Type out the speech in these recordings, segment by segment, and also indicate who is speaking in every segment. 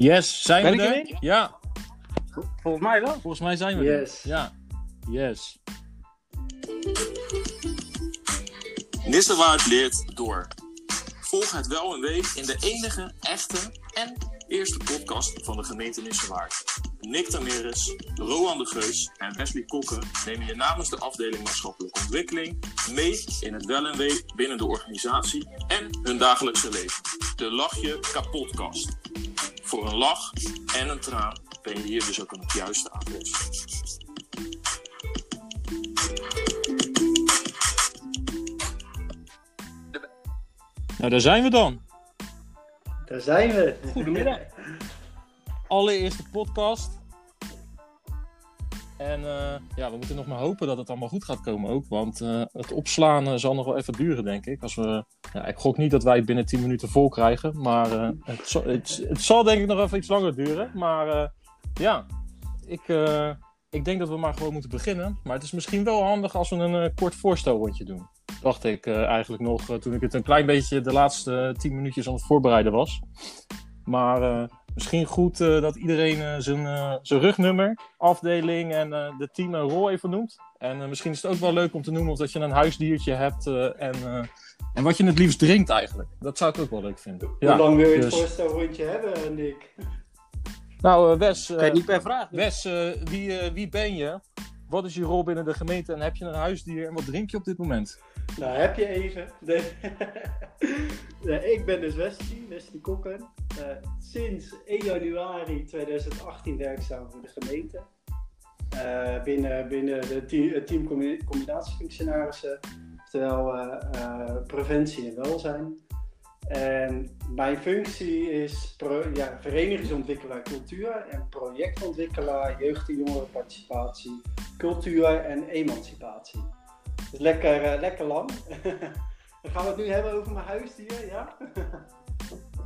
Speaker 1: Yes, zijn
Speaker 2: Ben
Speaker 1: we
Speaker 2: ik
Speaker 1: er?
Speaker 2: erin?
Speaker 1: Ja,
Speaker 2: Volgens mij wel.
Speaker 1: volgens mij zijn we er.
Speaker 3: Yes.
Speaker 1: Ja, yes.
Speaker 4: Nissewaard leert door. Volg het wel een week in de enige, echte en eerste podcast van de gemeente Nissewaard. Nick Tameres, Roan de Geus en Wesley Kokken nemen je namens de afdeling maatschappelijke ontwikkeling mee in het wel en wee binnen de organisatie en hun dagelijkse leven. De Lach je kapotkast. Voor een lach en een traan ben je hier dus ook aan het juiste adres.
Speaker 1: Nou, daar zijn we dan.
Speaker 3: Daar zijn we.
Speaker 2: Goedemiddag.
Speaker 1: Allereerste podcast. En eh, ja, we moeten nog maar hopen dat het allemaal goed gaat komen ook. Want eh, het opslaan eh, zal nog wel even duren, denk ik. Als we, ja, ik gok niet dat wij het binnen 10 minuten vol krijgen. Maar het, zal, het, zal denk ik nog even iets langer duren. Maar ja, ik, ik denk dat we maar gewoon moeten beginnen. Maar het is misschien wel handig als we een kort voorstelrondje doen. Dacht ik eigenlijk nog toen ik het een klein beetje de laatste 10 minuutjes aan het voorbereiden was. Maar misschien goed eh, dat iedereen eh, zijn, eh, zijn rugnummer, afdeling en eh, de team en rol even noemt. En eh, misschien is het ook wel leuk om te noemen of dat je een huisdiertje hebt eh, en, eh, en wat je het liefst drinkt eigenlijk. Dat zou ik ook wel leuk vinden.
Speaker 3: Hoe lang wil je het
Speaker 1: dus-
Speaker 3: voorstelrondje hebben, Nick?
Speaker 1: Nou, Wes, eh,
Speaker 2: Kan je niet per vraag.
Speaker 1: Wes eh, wie, eh, wie ben je? Wat is je rol binnen de gemeente en heb je een huisdier en wat drink je op dit moment?
Speaker 3: Nou, heb je even. Nee. Nee, ik ben dus Wesley, Wesley Kokken. Eh, sinds 1 januari 2018 werkzaam voor de gemeente. Eh, binnen, binnen de team, combinatiefunctionarissen, oftewel eh, preventie en welzijn. En mijn functie is ja, verenigingsontwikkelaar cultuur en projectontwikkelaar jeugd- en jongerenparticipatie, cultuur en emancipatie. Dus lekker, lekker lang. Dan gaan we het nu hebben over mijn huisdier, ja?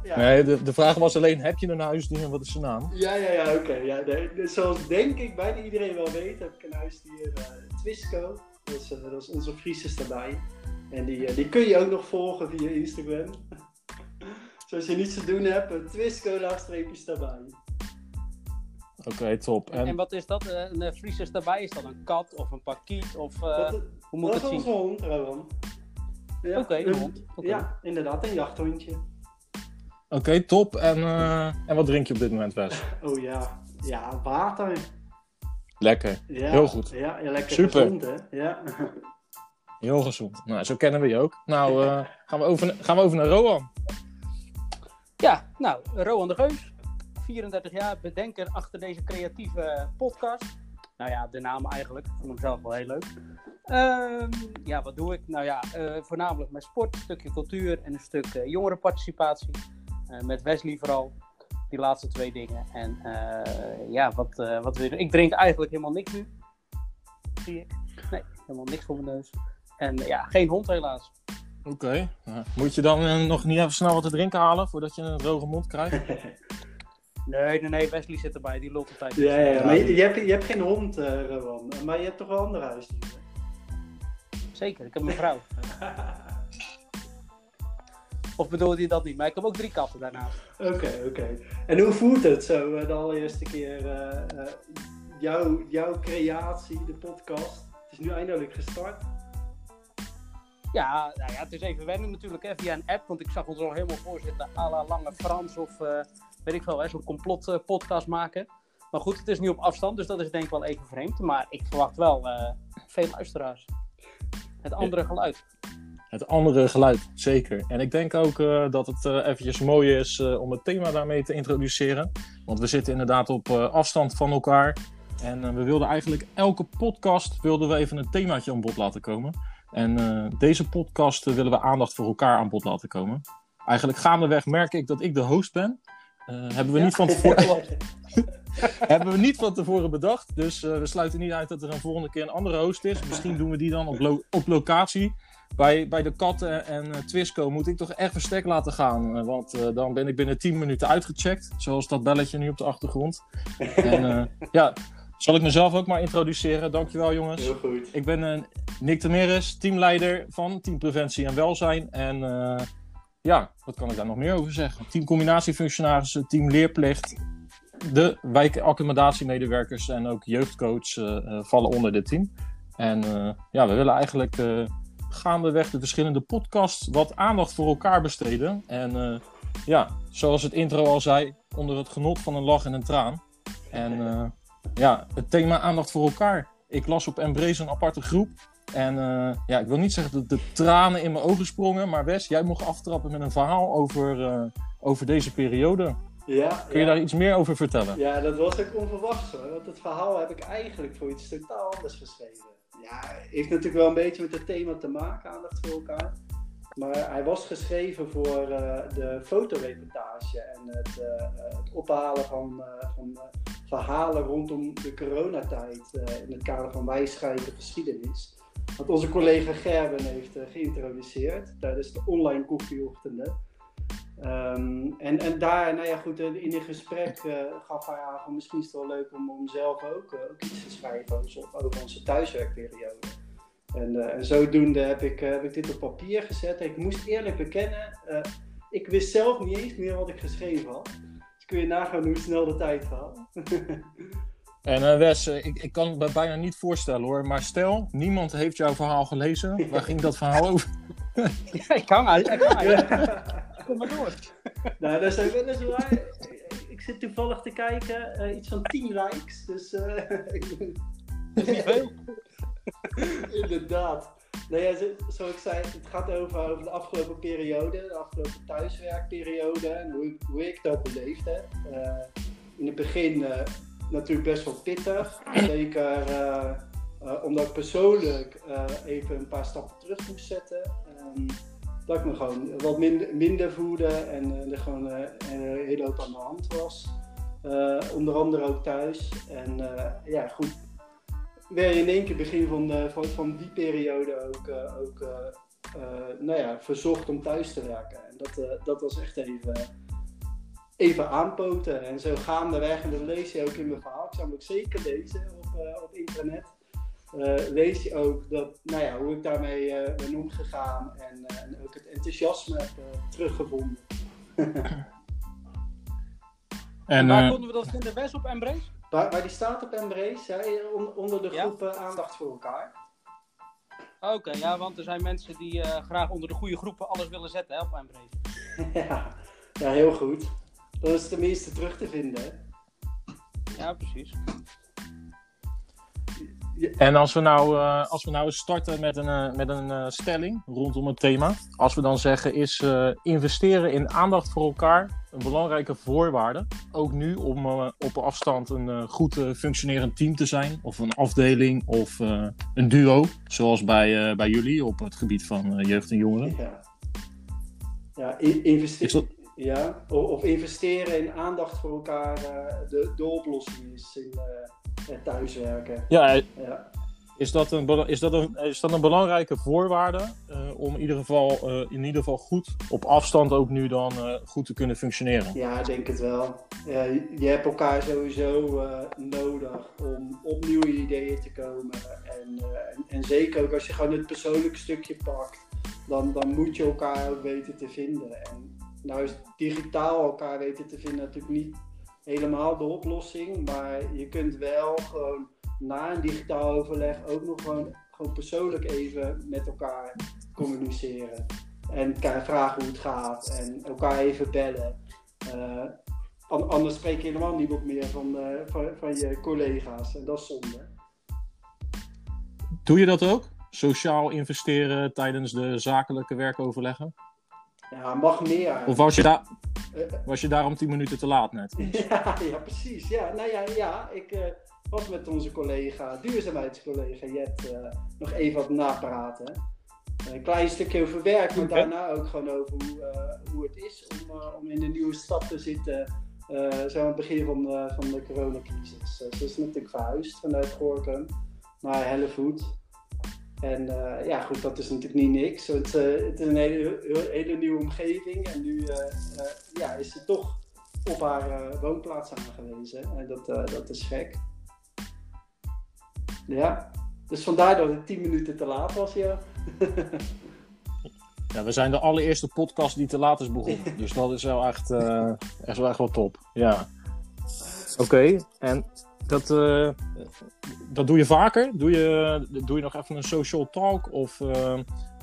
Speaker 3: ja.
Speaker 1: Nee, de, de vraag was alleen, heb je een huisdier en wat is zijn naam?
Speaker 3: Ja, ja, ja, oké. Ja, nee, dus zoals denk ik bijna iedereen wel weet, heb ik een huisdier, eh Twisco. Dat is, eh, dat is onze Friese daarbij. En die, eh, die kun je ook nog volgen via Instagram. dus als je niets te doen hebt, een Twisco laagstreepjes daarbij.
Speaker 1: Oké, top.
Speaker 2: En,
Speaker 1: En,
Speaker 2: wat is dat? Een uh, Friesers daarbij? Is dat een kat of een pakiet? Of, eh,
Speaker 3: dat,
Speaker 2: hoe moet
Speaker 3: dat is onze
Speaker 2: zien?
Speaker 3: hond, Rowan. Ja,
Speaker 2: Oké, een hond. Oké.
Speaker 3: Ja, inderdaad, een jachthondje.
Speaker 1: Oké, top. En, eh, en wat drink je op dit moment, Wes?
Speaker 3: Oh ja, ja, water.
Speaker 1: Lekker.
Speaker 3: Ja,
Speaker 1: Heel goed.
Speaker 3: Ja, ja lekker
Speaker 1: Super.
Speaker 3: gezond, hè? Ja.
Speaker 1: Heel gezond. Nou, zo kennen we je ook. Nou, eh, gaan, we over, gaan we over naar Roan.
Speaker 2: Ja, nou, Rowan de Geus, 34 jaar, bedenker achter deze creatieve podcast. Nou ja, de naam eigenlijk, ik vond hem zelf wel heel leuk. Ehm, ja, wat doe ik? Nou ja, eh, voornamelijk met sport, een stukje cultuur en een stuk jongerenparticipatie. Eh, met Wesley vooral, die laatste twee dingen. En eh, ja, wat, eh, wat wil je doen? Ik drink eigenlijk helemaal niks nu, zie ik. Nee, helemaal niks voor mijn neus. En ja, geen hond helaas.
Speaker 1: Oké. Moet je dan nog niet even snel wat te drinken halen voordat je een droge mond krijgt?
Speaker 2: Nee, nee, nee, Wesley zit erbij, die loopt altijd.
Speaker 3: Ja, ja, ja, maar je, je, hebt, je hebt geen hond, eh Rowan. Maar je hebt toch wel andere huisdieren?
Speaker 2: Zeker, ik heb een vrouw. Of bedoelde je dat niet? Maar ik heb ook drie katten daarnaast.
Speaker 3: Oké, oké. En hoe voelt het zo eh, de allereerste keer eh, eh, jouw, jouw creatie, de podcast? Het is nu eindelijk gestart.
Speaker 2: Ja, nou ja, het is even wennen natuurlijk hè, via een app. Want ik zag ons al helemaal voorzitten à la Lange Frans of weet ik veel, zo'n complot eh, podcast maken. Maar goed, het is nu op afstand, dus dat is denk ik wel even vreemd. Maar ik verwacht wel veel luisteraars. Het andere geluid.
Speaker 1: Het andere geluid, zeker. En ik denk ook eh, dat het eh, eventjes mooi is eh, om het thema daarmee te introduceren. Want we zitten inderdaad op afstand van elkaar. En we wilden eigenlijk elke podcast wilden we even een themaatje aan bod laten komen. En deze podcast willen we aandacht voor elkaar aan bod laten komen. Eigenlijk gaandeweg merk ik dat ik de host ben. Hebben, we
Speaker 2: Ja.
Speaker 1: niet van tevoren, hebben we niet van tevoren bedacht. Dus we sluiten niet uit dat er een volgende keer een andere host is. Misschien doen we die dan op, lo- op locatie. Bij, bij de katten en eh, Twisco moet ik toch echt verstek laten gaan. eh, want eh, dan ben ik binnen 10 minuten uitgecheckt. Zoals dat belletje nu op de achtergrond. en ja, zal ik mezelf ook maar introduceren. Dankjewel jongens.
Speaker 3: Heel goed.
Speaker 1: Ik ben Nick Temeres, teamleider van Team Preventie en Welzijn. En ja, wat kan ik daar nog meer over zeggen? Team combinatiefunctionarissen, team leerplicht, de wijkaccommodatiemedewerkers en ook jeugdcoach vallen onder dit team. En ja, we willen eigenlijk gaandeweg de verschillende podcasts wat aandacht voor elkaar besteden. En ja, zoals het intro al zei, onder het genot van een lach en een traan. En ja, het thema aandacht voor elkaar. Ik las op Embrace een aparte groep. En uh, ja, ik wil niet zeggen dat de tranen in mijn ogen sprongen, maar Wes, jij mocht aftrappen met een verhaal over, over deze periode.
Speaker 3: Ja,
Speaker 1: Kun je
Speaker 3: ja.
Speaker 1: daar iets meer over vertellen?
Speaker 3: Ja, dat was ook onverwachts hoor. Want het verhaal heb ik eigenlijk voor iets totaal anders geschreven. Ja, heeft natuurlijk wel een beetje met het thema te maken, aandacht voor elkaar. Maar hij was geschreven voor uh, de fotoreportage en het, uh, het ophalen van, uh, van verhalen rondom de coronatijd in het kader van wijsheid en geschiedenis. Wat onze collega Gerben heeft geïntroduceerd tijdens de online koffieochtenden. Um, en, en daar, nou ja, goed, in een gesprek uh, gaf hij aan van misschien is het wel leuk om, om zelf ook, uh, ook iets te schrijven over, over onze thuiswerkperiode. En, uh, en zodoende heb ik, heb ik dit op papier gezet. Ik moest eerlijk bekennen, ik wist zelf niet eens meer wat ik geschreven had. Dus kun je nagaan hoe snel de tijd gaat.
Speaker 1: En Wes, ik, ik kan het bijna niet voorstellen hoor, maar stel, niemand heeft jouw verhaal gelezen. Waar ging dat verhaal over?
Speaker 2: ja, ik kan uit. Ik kan uit. Kom maar door.
Speaker 3: nou, dat is weliswaar. Ik zit toevallig te kijken, uh, iets van 10 likes. Dus. Uh,
Speaker 2: dat is niet veel.
Speaker 3: Inderdaad. Nou ja, zoals ik zei, het gaat over, over de afgelopen periode, de afgelopen thuiswerkperiode en hoe ik, hoe ik dat beleefd heb. Uh, in het begin natuurlijk best wel pittig. Zeker omdat ik persoonlijk even een paar stappen terug moest zetten. Um, dat ik me gewoon wat minder, minder voelde en uh, er gewoon uh, een hele hoop aan de hand was. Uh, onder andere ook thuis. En ja, goed. Weer in één keer begin van, de, van, van die periode ook, ook nou ja, verzocht om thuis te werken. En dat, dat was echt even, even aanpoten. En zo gaandeweg, en dat lees je ook in mijn verhaal. Ik zou hem ook zeker lezen op, op internet. Uh, lees je ook dat, nou ja, hoe ik daarmee uh, ben omgegaan en, uh, en, ook het enthousiasme heb teruggevonden.
Speaker 2: en waar konden we dat vinden? West op Embrace?
Speaker 3: Waar, waar die staat op Embrace, ja, on, onder de groep ja? aandacht voor elkaar.
Speaker 2: Oké, okay, ja, want er zijn mensen die graag onder de goede groepen alles willen zetten hè, op Embrace.
Speaker 3: ja, ja, heel goed. Dat is tenminste terug te vinden. Hè?
Speaker 2: Ja, precies.
Speaker 1: En als we nou, uh, als we nou starten met een, uh, met een uh, stelling rondom het thema. Als we dan zeggen is investeren in aandacht voor elkaar een belangrijke voorwaarde. Ook nu om op afstand een goed functionerend team te zijn. Of een afdeling of een duo. Zoals bij, bij jullie op het gebied van jeugd en jongeren.
Speaker 3: Ja, ja investeren. Ja, of investeren in aandacht voor elkaar de, de oplossing is in thuiswerken.
Speaker 1: Ja, ja, Is, dat een, is, dat een, is dat een belangrijke voorwaarde uh, om in ieder, geval, uh, in ieder geval goed op afstand ook nu dan uh, goed te kunnen functioneren?
Speaker 3: Ja, ik denk het wel. je hebt elkaar sowieso nodig om op nieuwe ideeën te komen. En, en, en, zeker ook als je gewoon het persoonlijke stukje pakt, dan, dan moet je elkaar ook weten te vinden. En nou is digitaal elkaar weten te vinden natuurlijk niet helemaal de oplossing. Maar je kunt wel gewoon na een digitaal overleg ook nog gewoon, gewoon persoonlijk even met elkaar communiceren. En elkaar vragen hoe het gaat en elkaar even bellen. Uh, anders spreek je helemaal niemand meer van, uh, van, van je collega's en dat is zonde.
Speaker 1: Doe je dat ook? Sociaal investeren tijdens de zakelijke werkoverleggen?
Speaker 3: Ja, mag meer.
Speaker 1: Of was je, daar, was je daarom 10 minuten te laat net?
Speaker 3: Ja, ja precies. Ja, nou ja, ja ik uh, was met onze collega, duurzaamheidscollega Jet, uh, nog even wat napraten. Een klein stukje over werk, maar daarna ook gewoon over hoe, uh, hoe het is om, om in een nieuwe stad te zitten. zo aan het begin van, van de coronacrisis. ze is natuurlijk verhuisd vanuit Gorkum naar Hellevoet. En uh, ja, goed, dat is natuurlijk niet niks. Want, uh, het is een hele, nieuwe omgeving. En nu uh, ja, is ze toch op haar woonplaats aangewezen. En dat, dat is gek. Ja, dus vandaar dat het 10 minuten te laat was, ja.
Speaker 1: Ja, we zijn de allereerste podcast die te laat is begonnen. Dus dat is wel echt, eh, echt, wel, echt wel top. Ja. Oké, en dat, eh, dat doe je vaker? Doe je, doe je nog even een social talk? Of eh,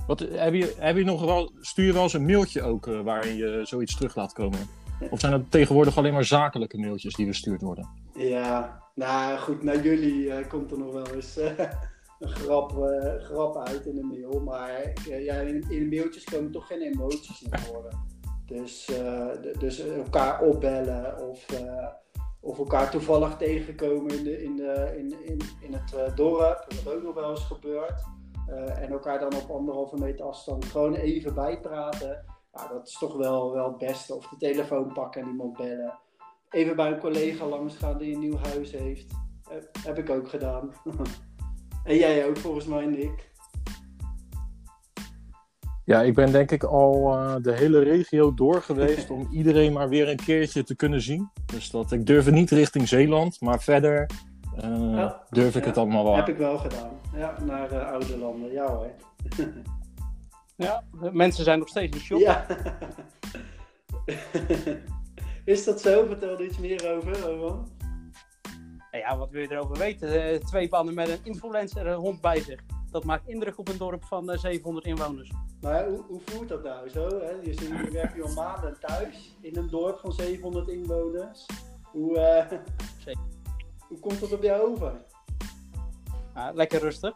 Speaker 1: wat, heb, je, heb je nog wel, stuur je wel eens een mailtje ook eh, waarin je zoiets terug laat komen? Of zijn het tegenwoordig alleen maar zakelijke mailtjes die gestuurd worden?
Speaker 3: Ja, nou goed, naar jullie komt er nog wel eens een grap, grap uit in de mail. Maar ja, in, in de mailtjes komen toch geen emoties naar voren. Dus, dus elkaar opbellen of, of elkaar toevallig tegenkomen in, de, in, de, in, in, in het eh, dorp, wat ook nog wel eens gebeurt. Eh, en elkaar dan op anderhalve meter afstand gewoon even bijpraten. Ja, dat is toch wel, wel het beste. Of de telefoon pakken en iemand bellen. Even bij een collega langs gaan die een nieuw huis heeft. Heb, heb ik ook gedaan. en jij ook volgens mij, Nick.
Speaker 1: Ja, ik ben denk ik al eh, de hele regio door geweest om iedereen maar weer een keertje te kunnen zien. Dus dat, ik durf het niet richting Zeeland, maar verder eh,
Speaker 3: Ja,
Speaker 1: durf ik
Speaker 3: ja.
Speaker 1: het allemaal wel
Speaker 3: Heb ik wel gedaan. Ja, naar eh, oude landen. Ja hoor.
Speaker 2: Ja, mensen zijn nog steeds in shock.
Speaker 3: Ja. Is dat zo? Vertel er iets meer over, Roman.
Speaker 2: Nou ja, wat wil je erover weten? Eh, twee mannen met een influencer een hond bij zich. Dat maakt indruk op een dorp van eh, 700 inwoners.
Speaker 3: Maar hoe, hoe voelt dat nou zo? Hè? Je, zit, je werkt nu al maanden thuis in een dorp van 700 inwoners. Hoe, eh,
Speaker 2: Zeker.
Speaker 3: hoe komt dat op jou over?
Speaker 2: Ja, lekker rustig.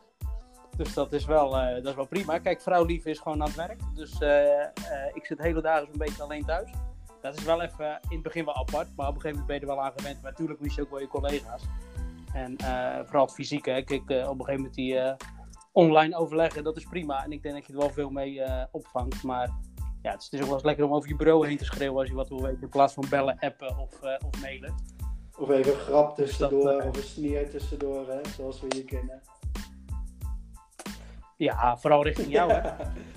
Speaker 2: Dus dat is, wel, eh, dat is wel prima. Kijk, vrouw Lief is gewoon aan het werk. Dus eh, eh, ik zit hele dagen zo'n beetje alleen thuis. Dat is wel even in het begin wel apart. Maar op een gegeven moment ben je er wel aan gewend. Maar natuurlijk mis je ook wel je collega's. En eh, vooral het fysieke. hè. Kijk, eh, op een gegeven moment die eh, online overleggen, dat is prima. En ik denk dat je er wel veel mee eh, opvangt. Maar ja, het is, het is ook wel eens lekker om over je bureau heen te schreeuwen als je wat wil weten. In plaats van bellen, appen of, eh, of mailen.
Speaker 3: Of even een grap tussendoor,
Speaker 2: Dus dat, eh,
Speaker 3: of een sneer tussendoor, hè? zoals we hier kennen.
Speaker 2: Ja, vooral richting jou hè.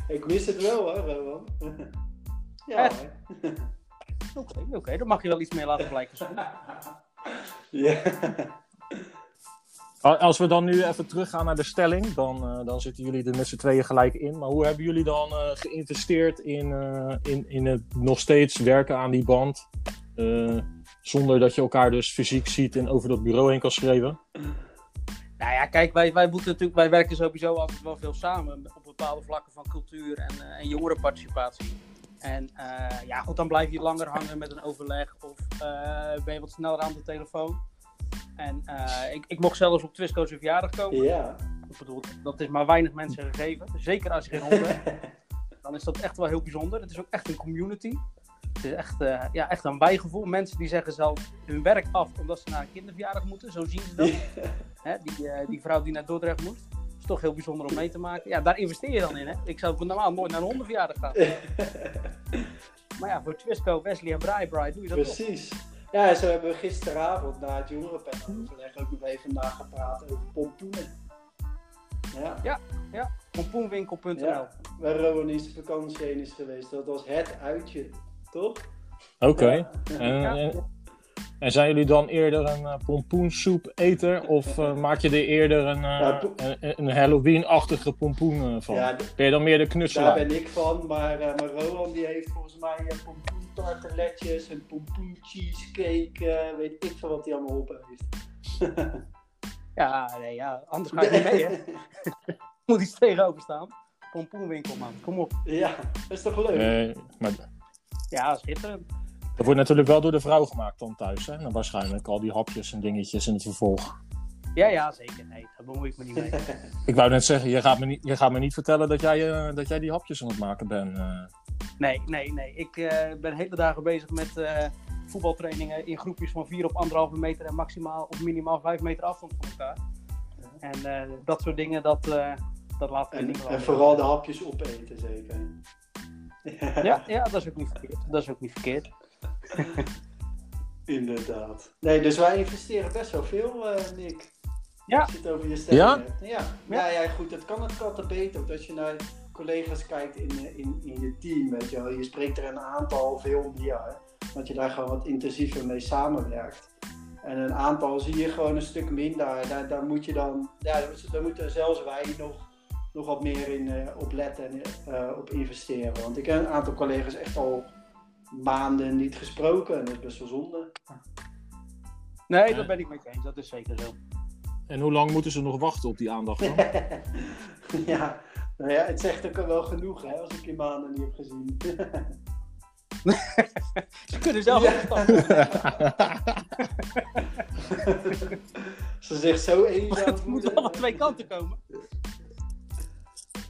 Speaker 3: ik mis het wel hoor, Roman. ja
Speaker 2: Oké, oké, dan mag je wel iets meer laten blijken.
Speaker 3: ja.
Speaker 1: Als we dan nu even teruggaan naar de stelling, dan, eh, dan zitten jullie er met z'n tweeën gelijk in. Maar hoe hebben jullie dan eh, geïnvesteerd in, eh, in, in het nog steeds werken aan die band? eh, zonder dat je elkaar dus fysiek ziet en over dat bureau heen kan schreeuwen?
Speaker 2: Nou ja, kijk, wij, wij, moeten natuurlijk, wij werken sowieso altijd wel veel samen op bepaalde vlakken van cultuur en, eh, en jongerenparticipatie. En eh, ja, goed, dan blijf je langer hangen met een overleg of eh, ben je wat sneller aan de telefoon. En eh, ik, ik mocht zelfs op Twisco zijn verjaardag komen.
Speaker 3: ja.
Speaker 2: Ik bedoel, dat is maar weinig mensen gegeven. Zeker als je geen hond hebt, dan is dat echt wel heel bijzonder. Het is ook echt een community. Het is echt, ja, echt een bijgevoel. Mensen die zeggen zelf hun werk af omdat ze naar een kinderverjaardag moeten. Zo zien ze dat. Hè, die, die vrouw die naar Dordrecht moest. Is toch heel bijzonder om mee te maken. Ja, daar investeer je dan in. Hè? Ik zou normaal nooit naar een hondenverjaardag gaan. Maar ja, voor Twisco, Wesley en Bri Bri doe je dat toch.
Speaker 3: Precies. Ja, zo hebben we gisteravond na het jongerenpanel overleg ook nog even nagepraat over pompoenen. Ja,
Speaker 2: Pompoenwinkel.nl
Speaker 3: Ja. waar Rowan in zijn vakantie heen is geweest. Dat was het uitje, toch?
Speaker 1: Oké.
Speaker 3: Ja.
Speaker 1: En,
Speaker 2: Ja.
Speaker 1: En, zijn jullie dan eerder een uh, pompoensoep-eter? Of eh, maak je er eerder een, eh,
Speaker 3: Ja,
Speaker 1: een, een Halloween-achtige pompoen eh, van?
Speaker 3: Ja,
Speaker 1: Ben je dan meer de
Speaker 3: daar
Speaker 1: knutselaar?
Speaker 3: ben ik van. Maar, eh, maar Rowan die heeft volgens mij uh, pompoen tarteletjes en pompoen cheesecake. eh, weet ik veel wat hij allemaal op heeft.
Speaker 2: Ja, nee, ja, anders ga je niet mee, hè. Moet iets tegenover staan. Pompoenwinkel, man. Kom op.
Speaker 3: Ja, dat is toch leuk?
Speaker 1: Eh, maar
Speaker 2: Ja, schitterend.
Speaker 1: Dat wordt natuurlijk wel door de vrouw gemaakt dan thuis, hè? Nou, waarschijnlijk al die hapjes en dingetjes in het vervolg.
Speaker 2: Ja, ja, zeker. Nee, daar bemoei ik me niet mee.
Speaker 1: Ik wou net zeggen, je gaat me niet, je gaat me niet vertellen dat jij, eh, dat jij die hapjes aan het maken bent. eh.
Speaker 2: Nee, nee, nee. Ik eh, ben hele dagen bezig met eh, voetbaltrainingen in groepjes van 4 op anderhalve meter en maximaal of minimaal 5 meter afstand van elkaar. En eh, dat soort dingen, dat, eh, dat laat ik
Speaker 3: En,
Speaker 2: niet
Speaker 3: en vooral de hapjes opeten, zeker.
Speaker 2: Ja, ja, dat is ook niet verkeerd. Dat is ook niet verkeerd.
Speaker 3: Inderdaad. Nee, dus wij investeren best wel veel, eh, Nick.
Speaker 2: Ja.
Speaker 3: Als je het over je stelling
Speaker 1: Ja?
Speaker 3: hebt. Ja. Ja, ja, goed. Het kan het te beter. Want als je naar collega's kijkt in, eh, in, in je team, weet je wel. Je spreekt er een aantal veel meer. Hè, dat je daar gewoon wat intensiever mee samenwerkt. En een aantal zie je gewoon een stuk minder. Daar, daar moet je dan, ja, daar moeten zelfs wij nog, nog wat meer in, eh, op letten en eh, op investeren. Want ik heb een aantal collega's echt al maanden niet gesproken en dat is best wel zonde.
Speaker 2: Nee,
Speaker 1: Ja.
Speaker 2: dat ben ik met je eens. Dat is zeker zo.
Speaker 1: En hoe lang moeten ze nog wachten op die aandacht dan?
Speaker 3: ja, nou ja, het zegt ook al wel genoeg hè, als ik je maanden niet heb gezien.
Speaker 2: Ze kunnen zelf
Speaker 3: Ja. Ze zegt zo eenzaam.
Speaker 2: Het moet wel van twee kanten komen.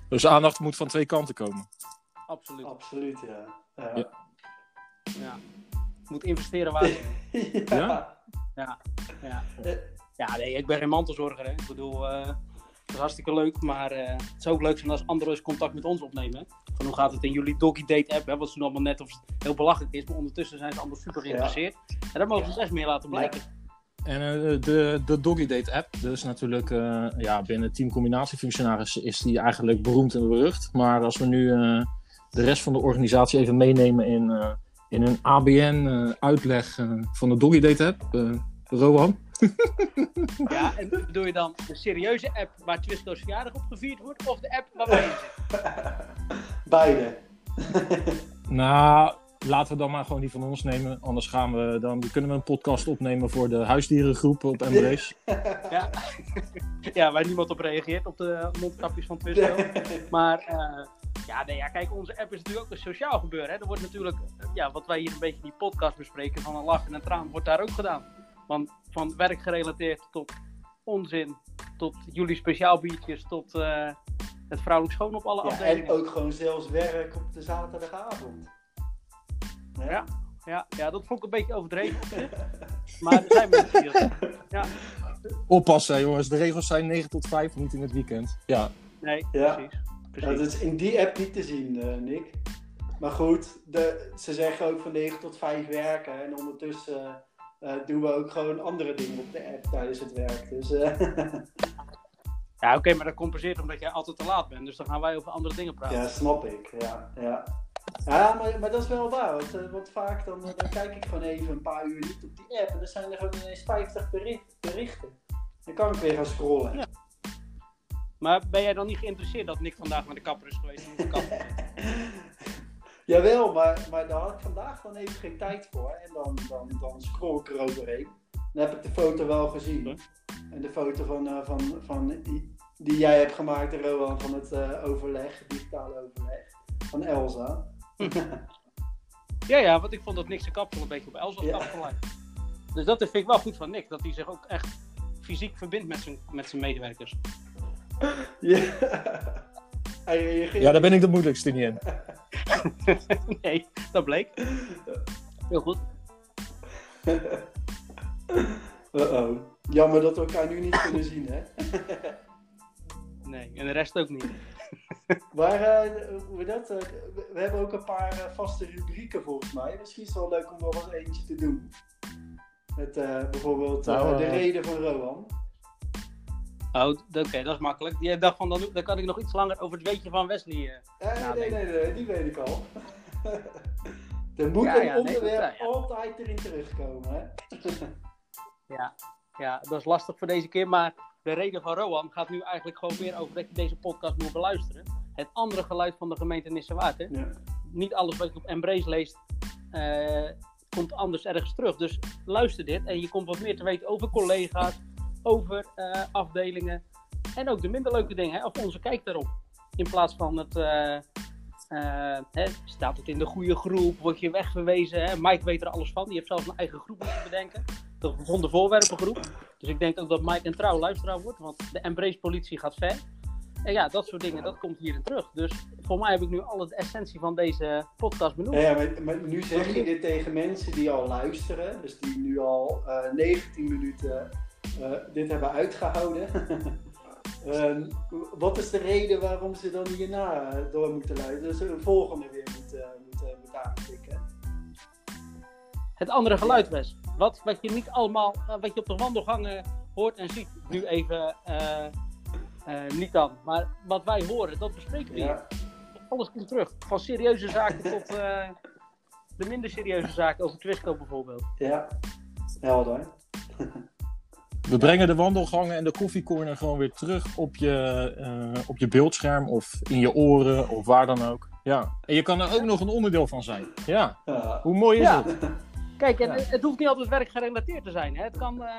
Speaker 1: dus aandacht moet van twee kanten komen.
Speaker 2: Absoluut.
Speaker 3: Absoluut, ja. Ja.
Speaker 1: Ja.
Speaker 2: Ja. Moet investeren waar.
Speaker 3: Ja.
Speaker 2: Ja. Ja.
Speaker 3: Eh,
Speaker 2: ja, nee, ik ben geen mantelzorger. Hè. Ik bedoel, eh, het is hartstikke leuk. Maar eh, het zou ook leuk zijn als anderen eens contact met ons opnemen. Van hoe gaat het in jullie Doggy Date app? Hè? Wat ze doen allemaal net of het heel belachelijk is. Maar ondertussen zijn ze allemaal super geïnteresseerd. En daar mogen ze best meer laten blijken.
Speaker 1: En eh, de, de Doggy Date app, dus natuurlijk eh, ja, binnen Team Combinatiefunctionaris is die eigenlijk beroemd en berucht. Maar als we nu eh, de rest van de organisatie even meenemen in, eh, in een ABN-uitleg eh, van de Doggy Date app, eh Rohan.
Speaker 2: Ja, en bedoel je dan de serieuze app waar Twisco's verjaardag op gevierd wordt? Of de app waarbij je zit?
Speaker 3: Beide.
Speaker 1: Nou, laten we dan maar gewoon die van ons nemen. Anders gaan we, dan kunnen we een podcast opnemen voor de huisdierengroep op Embrace.
Speaker 2: Ja. ja, waar niemand op reageert, op de mondkapjes van Twisco. Maar eh, ja, nee, ja, kijk, onze app is natuurlijk ook een sociaal gebeuren. Hè. Er wordt natuurlijk, eh, ja, wat wij hier een beetje in die podcast bespreken, van een lach en een traan, wordt daar ook gedaan. Want van werkgerelateerd tot onzin, tot jullie speciaal biertjes, tot eh, het vrouwelijk schoon op alle
Speaker 3: Ja, en
Speaker 2: afdelingen.
Speaker 3: ook gewoon zelfs werk op de zaterdagavond.
Speaker 2: Ja. Ja, ja, dat vond ik een beetje overdreven. Maar er zijn mensen die dat... Ja,
Speaker 1: Oppassen, jongens. De regels zijn 9 tot 5, niet in het weekend. Ja,
Speaker 2: nee,
Speaker 3: Ja.
Speaker 2: precies. Precies.
Speaker 3: dat is in die app niet te zien, eh, Nick. Maar goed, de, ze zeggen ook van 9 tot 5 werken. En ondertussen eh, doen we ook gewoon andere dingen op de app tijdens het werk. Dus eh,
Speaker 2: Ja, oké, maar dat compenseert omdat jij altijd te laat bent. Dus dan gaan wij over andere dingen praten.
Speaker 3: ja, snap ik. Ja, ja. ja maar, maar dat is wel waar. Want, want vaak dan, dan kijk ik gewoon even een paar uur niet op die app. En dan zijn er gewoon ineens 50 bericht- berichten. Dan kan ik weer gaan scrollen.
Speaker 2: Ja. Maar ben jij dan niet geïnteresseerd dat Nick vandaag naar de kapper is geweest? om te kappen?
Speaker 3: Jawel, maar, maar daar had ik vandaag dan even geen tijd voor. En dan, dan, dan scroll ik er overheen. Dan heb ik de foto wel gezien. En de foto van, eh, van, van die, jij hebt gemaakt, Rowan, van het eh, overleg, digitale overleg. Van Elsa.
Speaker 2: ja, ja, want ik vond dat Nick zijn kapsel een beetje op Elsa's
Speaker 3: Ja.
Speaker 2: kapsel lijkt. Dus dat vind ik wel goed van Nick. Dat hij zich ook echt fysiek verbindt met zijn, met zijn medewerkers.
Speaker 3: Ja. Hij reageert.
Speaker 1: ja daar ben ik de moeilijkste niet in.
Speaker 2: nee, dat bleek. Heel goed.
Speaker 3: Uh-oh. Jammer dat we elkaar nu niet kunnen zien, hè?
Speaker 2: Nee, en de rest ook niet.
Speaker 3: Maar eh, hoe dat, we- we hebben ook een paar eh, vaste rubrieken volgens mij. Misschien is het wel leuk om nog eens eentje te doen. Met eh, bijvoorbeeld
Speaker 1: Nou,
Speaker 3: de reden van Rowan.
Speaker 2: Oh, oké, dat is makkelijk. Die dacht van, dan, dan kan ik nog iets langer over het weetje van Wesley. eh.
Speaker 3: Eh, nee,
Speaker 2: nee.
Speaker 3: nee, nee, die weet ik al. er moet
Speaker 2: Ja,
Speaker 3: een
Speaker 2: ja, nee,
Speaker 3: onderwerp
Speaker 2: dat-
Speaker 3: altijd erin terugkomen, hè?
Speaker 2: Ja, ja, dat is lastig voor deze keer. Maar de reden van Rohan gaat nu eigenlijk gewoon meer over dat je deze podcast moet beluisteren. Het andere geluid van de gemeente Nissewaard.
Speaker 3: Ja.
Speaker 2: Niet alles wat je op Embrace leest, eh, komt anders ergens terug. Dus luister dit en je komt wat meer te weten over collega's, over eh, afdelingen. En ook de minder leuke dingen, hè? of onze kijk daarop. In plaats van het. eh, eh, hè, staat het in de goede groep? Word je wegverwezen? Hè? Mike weet er alles van. Die heeft zelfs een eigen groep moeten bedenken. De gevonden voorwerpengroep. Dus ik denk ook dat Mike een trouw luisteraar wordt. Want de Embrace politie gaat ver. En ja, dat soort dingen, dat komt hierin terug. Dus voor mij heb ik nu alle de essentie van deze podcast benoemd.
Speaker 3: Ja, maar, maar nu zeg je dit tegen mensen die al luisteren. Dus die nu al eh 19 minuten eh, dit hebben uitgehouden. Ehm, wat is de reden waarom ze dan hierna eh, door moeten luisteren? Dus een volgende weer moeten, moeten, moeten aanklikken.
Speaker 2: Het andere geluid, Wes. Wat, wat je niet allemaal, eh, wat je op de wandelgangen hoort en ziet. Nu even eh, eh, niet dan. Maar wat wij horen, dat bespreken we hier. Alles komt terug. Van serieuze zaken tot eh, de minder serieuze zaken over Twisco bijvoorbeeld.
Speaker 3: ja. helder.
Speaker 1: We brengen de wandelgangen en de koffiecorner gewoon weer terug op je, eh, op je beeldscherm of in je oren of waar dan ook. Ja. En je kan er ook nog een onderdeel van zijn. Ja. Hoe mooi is
Speaker 2: Ja.
Speaker 1: het?
Speaker 2: Kijk, en
Speaker 1: Ja.
Speaker 2: het, hoeft niet altijd werkgerelateerd te zijn. Hè? Het kan eh,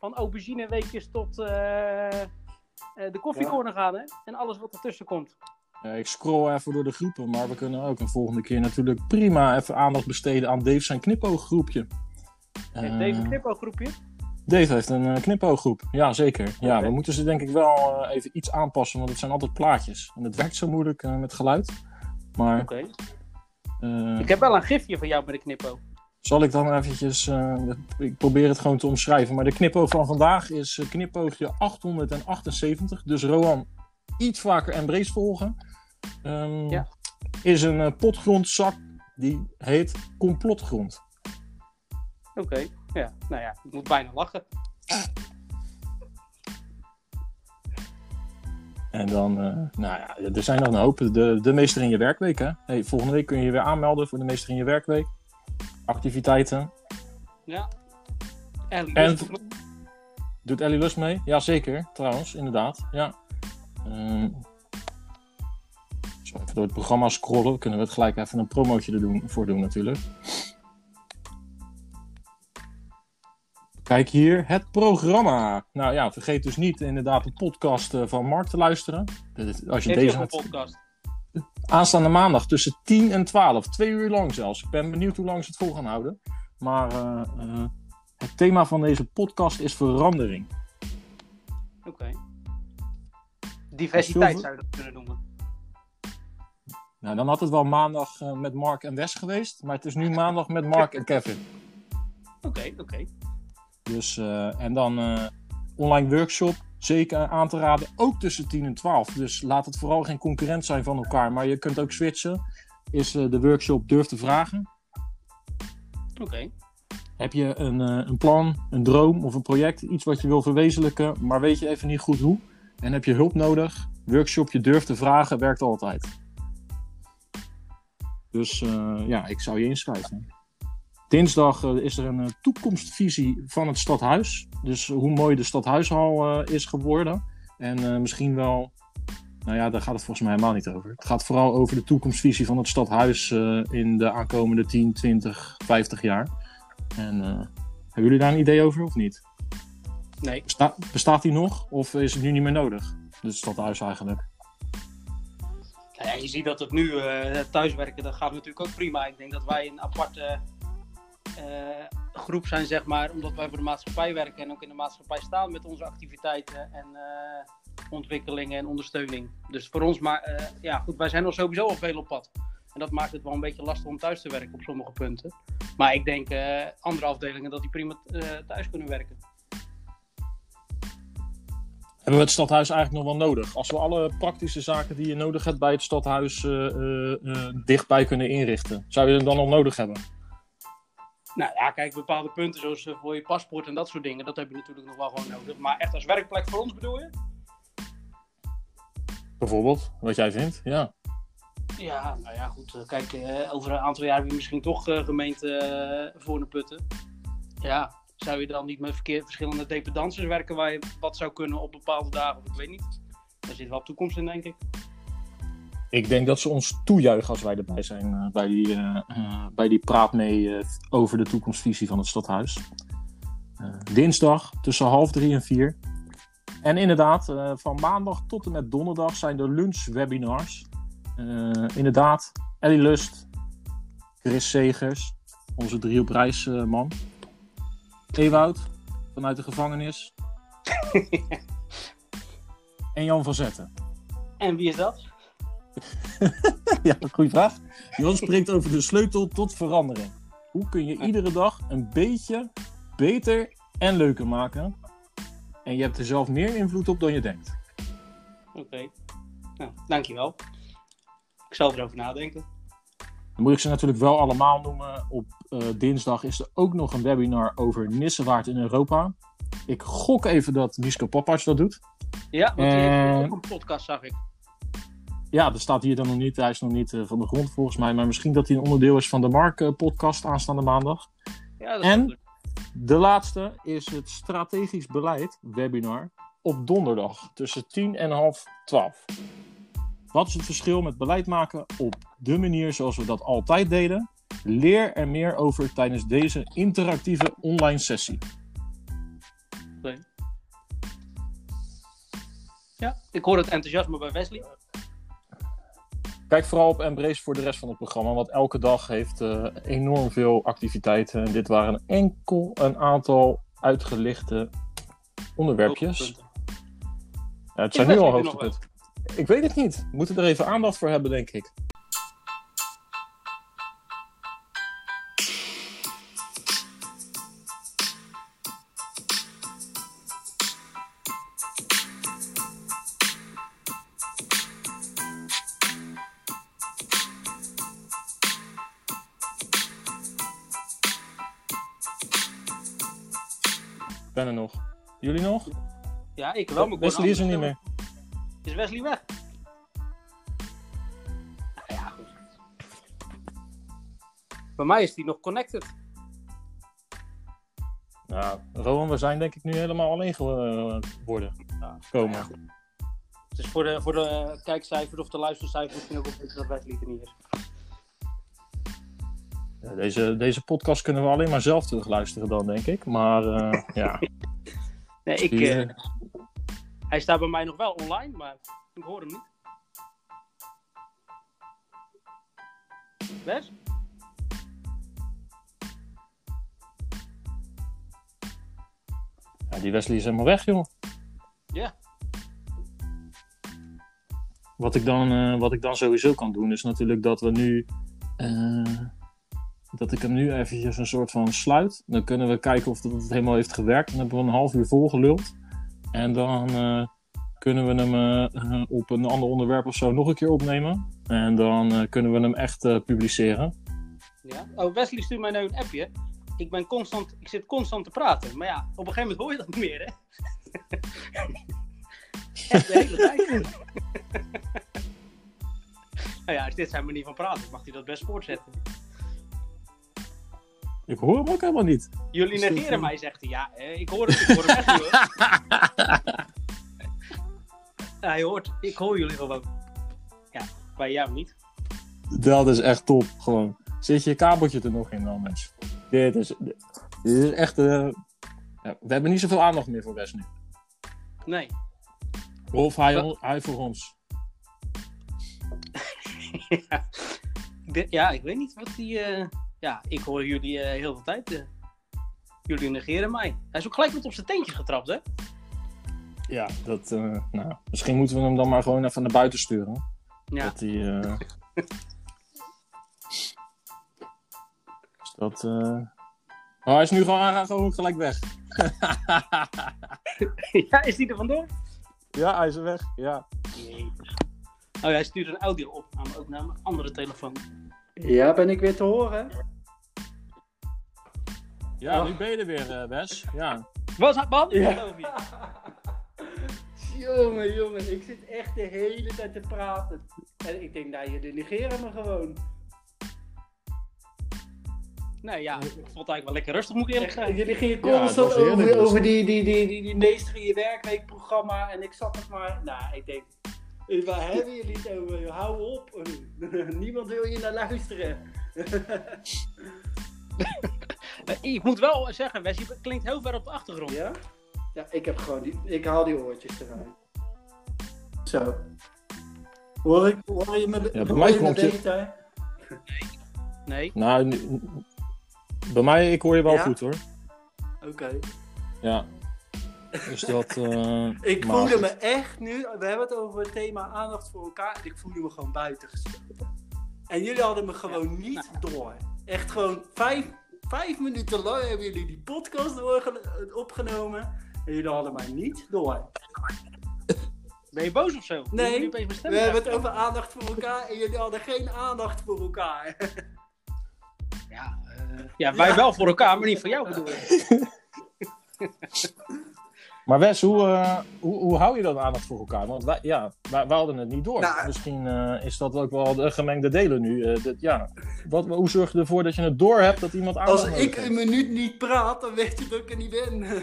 Speaker 2: van aubergineweekjes tot eh, eh, de koffiecorner gaan. Hè? En alles wat ertussen komt.
Speaker 1: Ik scroll even door de groepen, maar we kunnen ook een volgende keer natuurlijk prima even aandacht besteden aan Dave zijn knipooggroepje. Eh,
Speaker 2: Dave een knipooggroepje?
Speaker 1: Dave heeft een uh, knipooggroep. Ja, zeker. Ja, we moeten ze denk ik wel eh, even iets aanpassen, want het zijn altijd plaatjes. En het werkt zo moeilijk eh, met geluid. Maar
Speaker 2: Oké.
Speaker 1: eh,
Speaker 2: Ik heb wel een gifje van jou met de knipoog.
Speaker 1: zal ik dan eventjes... eh, ik probeer het gewoon te omschrijven. Maar de knipoog van vandaag is eh, knipoogje 878. Dus Roan, iets vaker Embrace volgen. Ehm,
Speaker 2: Ja.
Speaker 1: Is een eh, potgrondzak die heet complotgrond.
Speaker 2: Oké, ja. Nou ja, ik moet bijna lachen.
Speaker 1: En dan, eh, nou ja, er zijn nog een hoop. De, de meester in je werkweek, hè? Hey, volgende week kun je je weer aanmelden voor de meester in je werkweek. Activiteiten.
Speaker 2: Ja. Ellie,
Speaker 1: En- Doet Ellie Lust mee? Ja, zeker. Trouwens, inderdaad. Ja. Ehm, zo even door het programma scrollen. Kunnen we het gelijk even een promootje er doen, voor doen natuurlijk. Kijk hier, het programma. Nou ja, vergeet dus niet inderdaad de podcast eh, van Mark te luisteren. Als je
Speaker 2: heeft
Speaker 1: deze
Speaker 2: een podcast?
Speaker 1: Aanstaande maandag tussen 10 en 12. Twee uur lang zelfs. Ik ben benieuwd hoe lang ze het vol gaan houden. Maar eh, eh, het thema van deze podcast is verandering.
Speaker 2: Oké. Diversiteit zou je dat kunnen noemen.
Speaker 1: Nou, dan had het wel maandag met Mark en Wes geweest. Maar het is nu maandag met Mark en Kevin.
Speaker 2: Oké, oké.
Speaker 1: Dus, eh, en dan eh, online workshop. Zeker aan te raden. Ook tussen 10 en 12. Dus laat het vooral geen concurrent zijn van elkaar. Maar je kunt ook switchen. Is eh, de workshop Durf te Vragen.
Speaker 2: Oké.
Speaker 1: Heb je een, een plan, een droom of een project, iets wat je wil verwezenlijken, maar weet je even niet goed hoe? En heb je hulp nodig? Workshop je durft te vragen werkt altijd. Dus ja, ik zou je inschrijven. Dinsdag eh, is er een eh, toekomstvisie van het stadhuis. Dus hoe mooi de stadhuishal eh, is geworden. En misschien wel, nou ja, daar gaat het volgens mij helemaal niet over. Het gaat vooral over de toekomstvisie van het stadhuis in de aankomende 10, 20, 50 jaar. En hebben jullie daar een idee over of niet?
Speaker 2: Nee.
Speaker 1: Besta- bestaat die nog of is het nu niet meer nodig? Dus stadhuis eigenlijk.
Speaker 2: Nou ja, je ziet dat het nu thuiswerken, dat gaat natuurlijk ook prima. Ik denk dat wij een aparte groep zijn, zeg maar, omdat wij voor de maatschappij werken en ook in de maatschappij staan met onze activiteiten en eh, ontwikkelingen en ondersteuning. Dus voor ons, maar eh, ja, goed, wij zijn al sowieso al veel op pad. En dat maakt het wel een beetje lastig om thuis te werken op sommige punten. Maar ik denk eh, andere afdelingen dat die prima eh, thuis kunnen werken.
Speaker 1: Hebben we het stadhuis eigenlijk nog wel nodig? Als we alle praktische zaken die je nodig hebt bij het stadhuis eh, eh, eh, dichtbij kunnen inrichten, zou je hem dan nog nodig hebben?
Speaker 2: Nou ja, kijk, bepaalde punten zoals eh, voor je paspoort en dat soort dingen, dat heb je natuurlijk nog wel gewoon nodig. Maar echt als werkplek voor ons bedoel je?
Speaker 1: Bijvoorbeeld, wat jij vindt? Ja.
Speaker 2: Ja, nou ja, goed. eh, Kijk, eh, over een aantal jaar heb je misschien toch gemeente voor de putten. Ja, zou je dan niet met verkeer, verschillende dependances werken waar je wat zou kunnen op bepaalde dagen? Of ik weet niet. Daar zit wel toekomst in, denk ik.
Speaker 1: Ik denk dat ze ons toejuichen als wij erbij zijn eh, bij, die, eh, eh, bij die praat mee over de toekomstvisie van het stadhuis. Dinsdag tussen half drie en vier. En inderdaad, van maandag tot en met donderdag zijn er lunchwebinars. Inderdaad, Ellie Lust, Chris Segers, onze drie op reis eh, man. Ewoud, vanuit de gevangenis. en Jan van Zetten.
Speaker 2: En wie is dat?
Speaker 1: Ja, goede vraag. Jan spreekt over de sleutel tot verandering. Hoe kun je iedere dag een beetje beter en leuker maken? En je hebt er zelf meer invloed op dan je denkt.
Speaker 2: Oké. Nou, dankjewel. Ik zal erover nadenken.
Speaker 1: Dan moet ik ze natuurlijk wel allemaal noemen. Op eh, dinsdag is er ook nog een webinar over Nissewaard in Europa. Ik gok even dat Misko Papac dat doet.
Speaker 2: Ja, want die heeft ook een podcast, zag ik.
Speaker 1: Ja, dat staat hier dan nog niet. Hij is nog niet eh, van de grond volgens mij. Maar misschien dat hij een onderdeel is van de Mark eh, podcast aanstaande maandag.
Speaker 2: Ja, dat
Speaker 1: en? De laatste is het strategisch beleid webinar op donderdag tussen 10 en half 12. Wat is het verschil met beleid maken op de manier zoals we dat altijd deden? Leer er meer over tijdens deze interactieve online sessie.
Speaker 2: Ja, ik hoor het enthousiasme bij Wesley.
Speaker 1: Kijk vooral op Embrace voor de rest van het programma, want elke dag heeft eh, enorm veel activiteiten. En dit waren enkel een aantal uitgelichte onderwerpjes. Ja, het zijn nu al hoogtepunten. Ik weet het niet. We moeten er even aandacht voor hebben, denk. Ik
Speaker 2: Ja, ik wel. maar
Speaker 1: Wesley is er niet meer.
Speaker 2: Is Wesley weg? Nou ja, goed. Bij mij is die nog connected.
Speaker 1: Nou, Rowan, we zijn denk ik nu helemaal alleen geworden.
Speaker 2: Ja,
Speaker 1: Komen.
Speaker 2: ja. Het is voor de, voor de kijkcijfers of de luistercijfers misschien ook op dat Wesley er niet is.
Speaker 1: Ja, deze, deze podcast kunnen we alleen maar zelf terugluisteren dan, denk ik. Maar eh, ja,
Speaker 2: Nee, ik, eh,
Speaker 1: eh,
Speaker 2: hij staat bij mij nog wel online, maar ik hoor hem niet. Wes?
Speaker 1: ja, die Wesley is helemaal weg, joh.
Speaker 2: Ja.
Speaker 1: Wat ik, dan, eh, wat ik dan sowieso kan doen, is natuurlijk dat we nu. eh, dat ik hem nu eventjes een soort van sluit. Dan kunnen we kijken of dat het helemaal heeft gewerkt. Dan hebben we een half uur volgeluld. En dan eh, kunnen we hem eh, eh, op een ander onderwerp of zo nog een keer opnemen. En dan kunnen we hem echt publiceren.
Speaker 2: Ja. Oh, Wesley stuurt mij nu een appje. Ik, ben constant, ik zit constant te praten. Maar ja, op een gegeven moment hoor je dat niet meer, hè? Echt de hele tijd. nou ja, als dit zijn manier van praten, mag hij dat best voortzetten.
Speaker 1: Ik hoor hem ook helemaal niet.
Speaker 2: Jullie
Speaker 1: Is
Speaker 2: negeren mij, zegt hij. Ja, eh, ik hoor het, ik hoor hem echt niet, hij hoort, ik hoor jullie gewoon. Ja, bij jou niet.
Speaker 1: Dat is echt top, gewoon. Zit je kabeltje er nog in dan, mensen? Dit is, dit is echt... eh, ja, we hebben niet zoveel aandacht meer voor Wes nu.
Speaker 2: Nee.
Speaker 1: Of hij, hij voor ons.
Speaker 2: ja. Ik denk- ja, ik weet niet wat die. eh, Ja, ik hoor jullie eh, heel veel tijd. eh, jullie negeren mij. Hij is ook gelijk met op zijn teentjes getrapt, hè?
Speaker 1: Ja, dat... eh, nou, misschien moeten we hem dan maar gewoon even naar buiten sturen.
Speaker 2: Ja.
Speaker 1: Dat hij... dus dat... Oh, hij is nu gewoon, hij gewoon gelijk weg.
Speaker 2: ja, is die er vandoor?
Speaker 1: Ja, hij is er weg. Ja.
Speaker 2: Nee. Oh, hij stuurt een audio op, aan, ook naar mijn andere telefoon.
Speaker 3: Ja, ben ik weer te horen?
Speaker 1: Ja,
Speaker 3: Oh.
Speaker 1: nu ben je er weer, eh, Wes. Ja.
Speaker 2: Was het man?
Speaker 3: Ja.
Speaker 2: Je.
Speaker 3: jongen, jongen, ik zit echt de hele tijd te praten. En ik denk, nou, jullie negeren me gewoon.
Speaker 2: Nee, ja, ik vond het eigenlijk wel lekker rustig, moet ik eerlijk zeggen.
Speaker 3: jullie gingen constant over, over die, die, die, die, die meester in je werkweekprogramma. En ik zat het maar, nou, ik denk, waar hebben jullie het over? Hou op. Niemand wil je naar luisteren.
Speaker 2: Eh, Ik moet wel zeggen, Wes, je klinkt heel ver op de achtergrond.
Speaker 3: Ja? Ja, ik heb gewoon die, ik haal die oortjes eruit. Zo. Hoor, ik, hoor je me,
Speaker 1: bij
Speaker 3: hoor
Speaker 1: mij
Speaker 3: je beter?
Speaker 2: Nee.
Speaker 1: Nou, nu- bij mij, ik hoor je wel
Speaker 3: Ja?
Speaker 1: goed hoor.
Speaker 3: Oké.
Speaker 1: Ja. Dus dat... eh,
Speaker 3: Ik
Speaker 1: maar
Speaker 3: voelde me echt nu, we hebben het over het thema aandacht voor elkaar. En ik voelde me gewoon buitengesloten. En jullie hadden me gewoon niet door. Echt gewoon vijf, vijf minuten lang hebben jullie die podcast opgenomen. En jullie hadden mij niet door.
Speaker 2: Ben je boos of zo?
Speaker 3: Nee. We hebben het over aandacht voor elkaar en jullie hadden geen aandacht voor elkaar.
Speaker 2: Ja, eh, ja, wij wel voor elkaar, maar niet voor jou bedoel ik.
Speaker 1: Maar Wes, hoe, eh, hoe, hoe hou je dan aandacht voor elkaar? Want wij, ja, wij, wij hadden het niet door.
Speaker 3: Nou,
Speaker 1: Misschien eh, is dat ook wel de gemengde delen nu. Eh, dit- ja. Wat, hoe zorg je ervoor dat je het door hebt dat iemand aandacht
Speaker 3: Als ik
Speaker 1: heeft?
Speaker 3: een minuut niet praat, dan weet je dat ik er niet ben.
Speaker 2: Nou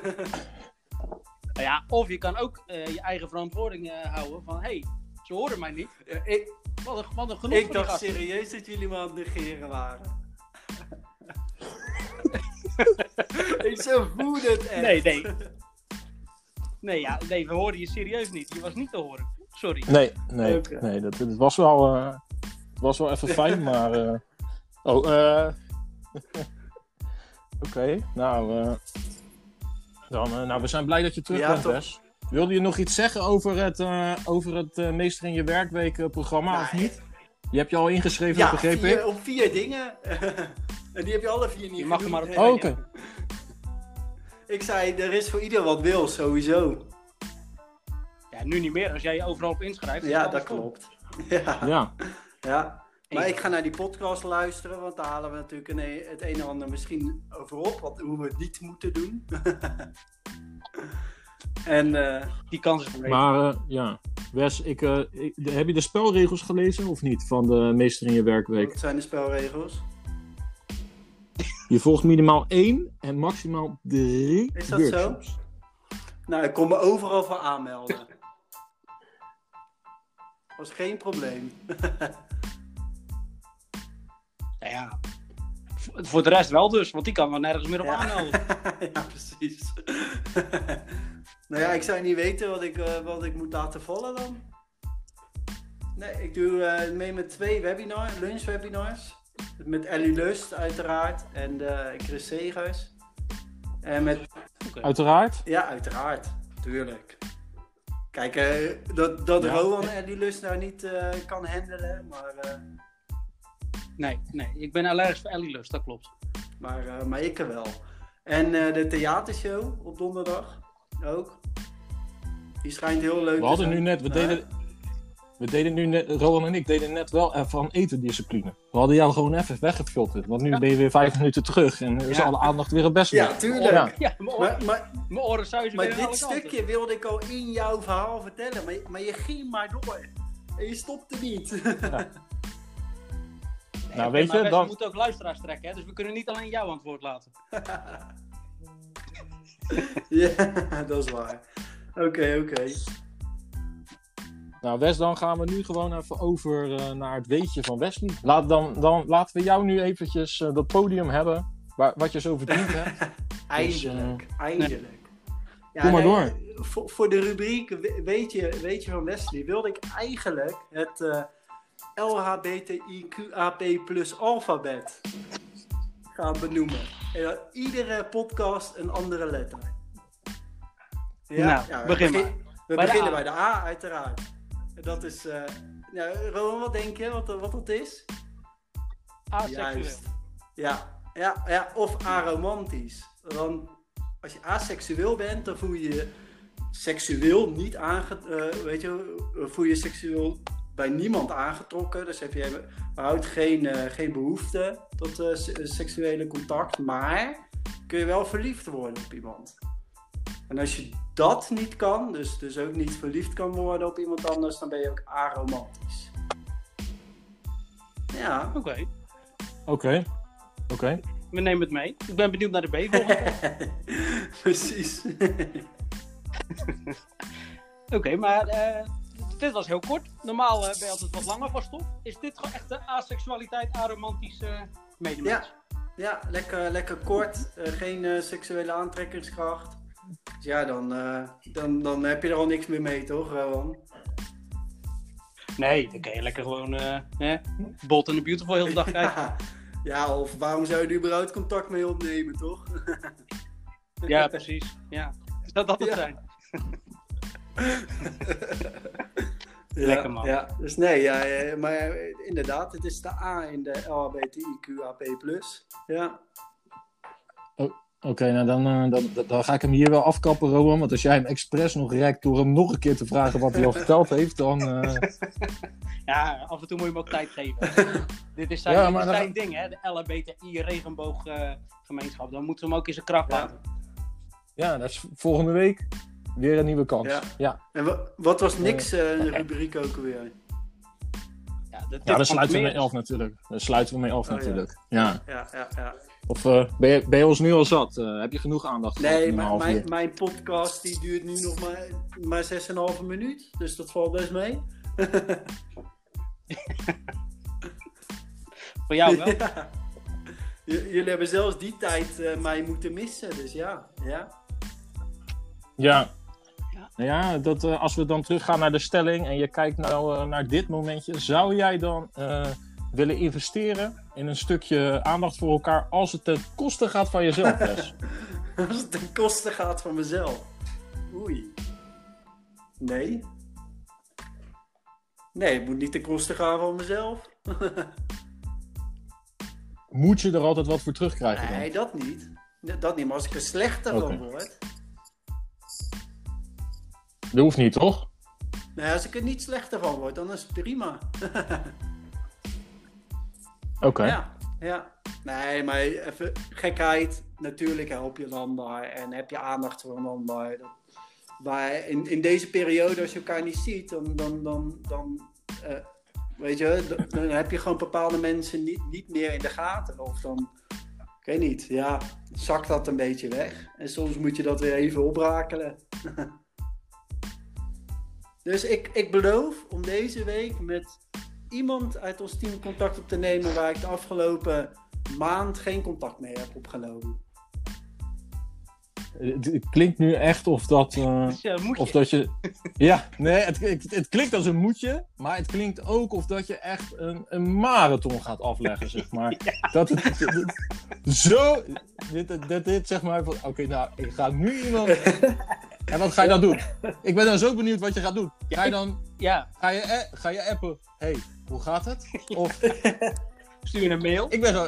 Speaker 2: ja, of je kan ook eh, je eigen verantwoording eh, houden van, hé, hey, ze horen mij niet.
Speaker 3: Ik,
Speaker 2: Wat een, wat een genoeg
Speaker 3: ik dacht
Speaker 2: gasten.
Speaker 3: serieus dat jullie me aan het negeren waren. ik zo voel het echt.
Speaker 2: Nee, nee. Nee, ja, nee, we hoorden je serieus niet. Je was niet te horen. Sorry.
Speaker 1: Nee, nee, nee dat, het was wel, eh, was wel even fijn, maar... eh, oh, eh... Oké, nou, eh, dan, nou, we zijn blij dat je terug
Speaker 3: Ja,
Speaker 1: bent. Wes. Wilde je nog iets zeggen over het, eh, over het Meester in je Werkweek programma,
Speaker 3: Nou,
Speaker 1: of niet? Je hebt je al ingeschreven,
Speaker 3: Ja,
Speaker 1: begreep
Speaker 3: vier,
Speaker 1: ik?
Speaker 3: op vier dingen. en die heb je alle vier niet
Speaker 2: Je mag er maar op.
Speaker 1: Oh, oké.
Speaker 3: Ik zei, er is voor ieder wat wil, sowieso.
Speaker 2: Ja, nu niet meer. Als jij je overal op inschrijft.
Speaker 3: Ja, dat klopt. Ja,
Speaker 1: Ja,
Speaker 3: ja. Maar ik ga naar die podcast luisteren, want daar halen we natuurlijk een, het een en ander misschien over op, wat, hoe we het niet moeten doen. en eh,
Speaker 2: Die kans is er
Speaker 1: maar eh, ja. Wes, ik, eh, ik- heb je de spelregels gelezen of niet van de Meester in je Werkweek?
Speaker 3: wat zijn de spelregels?
Speaker 1: Je volgt minimaal één en maximaal drie
Speaker 3: Is dat zo? Nou, ik kon me overal voor aanmelden. Was geen probleem.
Speaker 2: Nou ja. Voor- de rest wel dus, want die kan wel nergens meer op
Speaker 3: Ja.
Speaker 2: aanmelden.
Speaker 3: ja, precies. nou ja, ik zou niet weten wat ik, eh, wat ik moet laten vallen dan. Nee, ik doe eh, mee met twee webinars, lunchwebinars. Met Ellie Lust uiteraard en eh, Chris Segers. En met,
Speaker 1: Uiteraard.
Speaker 3: ja uiteraard, tuurlijk. Kijk, eh, dat, dat
Speaker 1: Ja.
Speaker 3: Rowan Ellie Lust nou niet eh, kan handelen, maar, eh,
Speaker 2: Nee, nee. Ik ben allergisch voor Ellie Lust, dat klopt.
Speaker 3: maar, eh, maar ik er wel. En eh, de theatershow op donderdag ook. Die schijnt heel leuk
Speaker 1: We
Speaker 3: te
Speaker 1: hadden
Speaker 3: zijn.
Speaker 1: nu net, we deden, we deden nu net, Roland en ik deden net wel eh, van etendiscipline. We hadden jou gewoon even weggefilterd, want nu
Speaker 2: Ja.
Speaker 1: ben je weer vijf minuten terug en is
Speaker 2: Ja.
Speaker 1: alle aandacht weer het beste.
Speaker 3: Ja, tuurlijk.
Speaker 1: Ja.
Speaker 2: Ja, mijn oren,
Speaker 3: Maar, maar,
Speaker 2: mijn oren zuizen
Speaker 3: maar dit stukje wilde ik al in jouw verhaal vertellen, maar, je- maar je ging maar door. En je stopte niet.
Speaker 2: Nee,
Speaker 1: Nou, weet je,
Speaker 2: we moeten ook luisteraars trekken, hè? dus we kunnen niet alleen jouw antwoord laten.
Speaker 3: ja, dat is waar. Oké, oké.
Speaker 1: Nou, Wes, dan gaan we nu gewoon even over eh, naar het weetje van Wesley. Laat dan, dan laten we jou nu eventjes eh, dat podium hebben, waar, wat je zo verdiend hebt.
Speaker 3: Eindelijk, eindelijk. Ja,
Speaker 1: Doe maar
Speaker 3: nee,
Speaker 1: door.
Speaker 3: Voor, voor de rubriek we- weet je, weet je van Wesley wilde ik eigenlijk het eh LHBTIQAP plus alfabet gaan benoemen. En dan iedere podcast een andere letter.
Speaker 2: Nou,
Speaker 3: we
Speaker 2: begin
Speaker 3: begin-
Speaker 2: maar.
Speaker 3: We
Speaker 2: Bij
Speaker 3: beginnen bij de A, uiteraard. Dat is... eh nou, Rowan, wat denk je wat, wat dat is?
Speaker 2: Aseksueel.
Speaker 3: Ja, ja, ja, of aromantisch. Dan, als je aseksueel bent, dan voel je je seksueel niet aange... eh, weet je, eh, voel je seksueel bij niemand aangetrokken. Dus heb je überhaupt geen, eh, geen behoefte tot eh, se- seksuele contact. Maar kun je wel verliefd worden op iemand. En als je dat niet kan, dus, dus ook niet verliefd kan worden op iemand anders, dan ben je ook aromantisch. Ja.
Speaker 2: Oké,
Speaker 1: Oké, oké.
Speaker 2: we nemen het mee. Ik ben benieuwd naar de B volgende.
Speaker 3: Precies.
Speaker 2: Oké, maar eh, dit was heel kort. Normaal eh, ben je altijd wat langer van stof. Is dit gewoon echt de aseksualiteit, aromantische uh, medemens?
Speaker 3: ja, lekker, lekker kort. eh, geen eh, seksuele aantrekkingskracht. Dus ja, dan, eh, dan, dan heb je er al niks meer mee, toch, Rowan?
Speaker 2: Nee, dan kan je lekker gewoon eh hè, Bold and the Beautiful heel de dag kijken.
Speaker 3: Ja, ja, of waarom zou je er überhaupt contact mee opnemen, toch?
Speaker 2: Ja, precies. Ja. Zou dat het
Speaker 3: Ja.
Speaker 2: zijn?
Speaker 3: Ja,
Speaker 2: Lekker, man.
Speaker 3: Ja, dus nee, ja, eh, maar eh, inderdaad, het is de A in de LHBTIQAP+. Ja.
Speaker 1: Oké, nou dan, eh, dan, dan- dan ga ik hem hier wel afkappen, Rowan. Want als jij hem expres nog rekt door hem nog een keer te vragen wat hij al verteld heeft, dan... eh,
Speaker 2: Ja, af en toe moet je hem ook tijd geven. dit is zijn,
Speaker 1: Ja,
Speaker 2: dit
Speaker 1: maar
Speaker 2: is
Speaker 1: dan-
Speaker 2: zijn ding, hè? De LHBTI regenbooggemeenschap. dan moeten we hem ook in zijn kracht
Speaker 3: Ja.
Speaker 2: laten.
Speaker 1: ja, dat is volgende week. weer een nieuwe kans.
Speaker 3: Ja.
Speaker 1: Ja,
Speaker 3: En wa- wat was niks eh, rubriek ook alweer?
Speaker 2: Ja, de tip
Speaker 1: ja daar sluiten we mee af natuurlijk. Daar sluiten we mee af
Speaker 3: Oh, ja.
Speaker 1: natuurlijk. Ja.
Speaker 3: Ja, ja, ja.
Speaker 1: Of eh, ben, je, ben je ons nu al zat? Eh, heb je genoeg aandacht
Speaker 3: Nee, maar mijn, mijn podcast die duurt nu nog maar, maar 6,5 minuut. Dus dat valt best mee.
Speaker 2: Voor jou wel.
Speaker 3: Ja. J- Jullie hebben zelfs die tijd eh, mij moeten missen. Dus ja, ja.
Speaker 1: Ja.
Speaker 2: Ja.
Speaker 1: Nou ja, dat, eh, als we dan teruggaan naar de stelling en je kijkt nou naar dit momentje, zou jij dan eh, willen investeren in een stukje aandacht voor elkaar als het ten koste gaat van jezelf?
Speaker 3: Als het ten koste gaat van mezelf. Oei. Nee. Nee, het moet niet ten koste gaan van mezelf.
Speaker 1: Moet je er altijd wat voor terugkrijgen dan?
Speaker 3: Nee, dat niet. Dat niet, maar als ik er slechter van word.
Speaker 1: Dat hoeft niet, toch?
Speaker 3: Nee, als ik er niet slechter van word, dan is het prima.
Speaker 1: Oké.
Speaker 3: Ja, ja. Nee, maar even gekheid. Natuurlijk help je een ander en heb je aandacht voor een ander. Dat- in, in deze periode, als je elkaar niet ziet, dan, dan, dan, dan eh, weet je, dan, dan heb je gewoon bepaalde mensen niet, niet meer in de gaten. Of dan, ik weet niet, ja, zakt dat een beetje weg. En soms moet je dat weer even oprakelen. dus ik, ik beloof om deze week met iemand uit ons team contact op te nemen waar ik de afgelopen maand geen contact mee heb opgenomen.
Speaker 1: Het, het klinkt nu echt of dat, eh,
Speaker 2: eh,
Speaker 1: of dat je... Ja, nee, het, het, het klinkt als een moetje, maar het klinkt ook of dat je echt een, een marathon gaat afleggen, zeg maar. Dat het, zo... Dit, dit, dit, zeg maar, oké, nou, ik ga nu iemand... En wat ga je dan doen? Ik ben dan zo benieuwd wat je gaat doen. Ga je dan,
Speaker 2: Ja,
Speaker 1: ga je, eh, ga je appen, hey, hoe gaat het? Of,
Speaker 2: stuur je een mail.
Speaker 1: ik ben zo,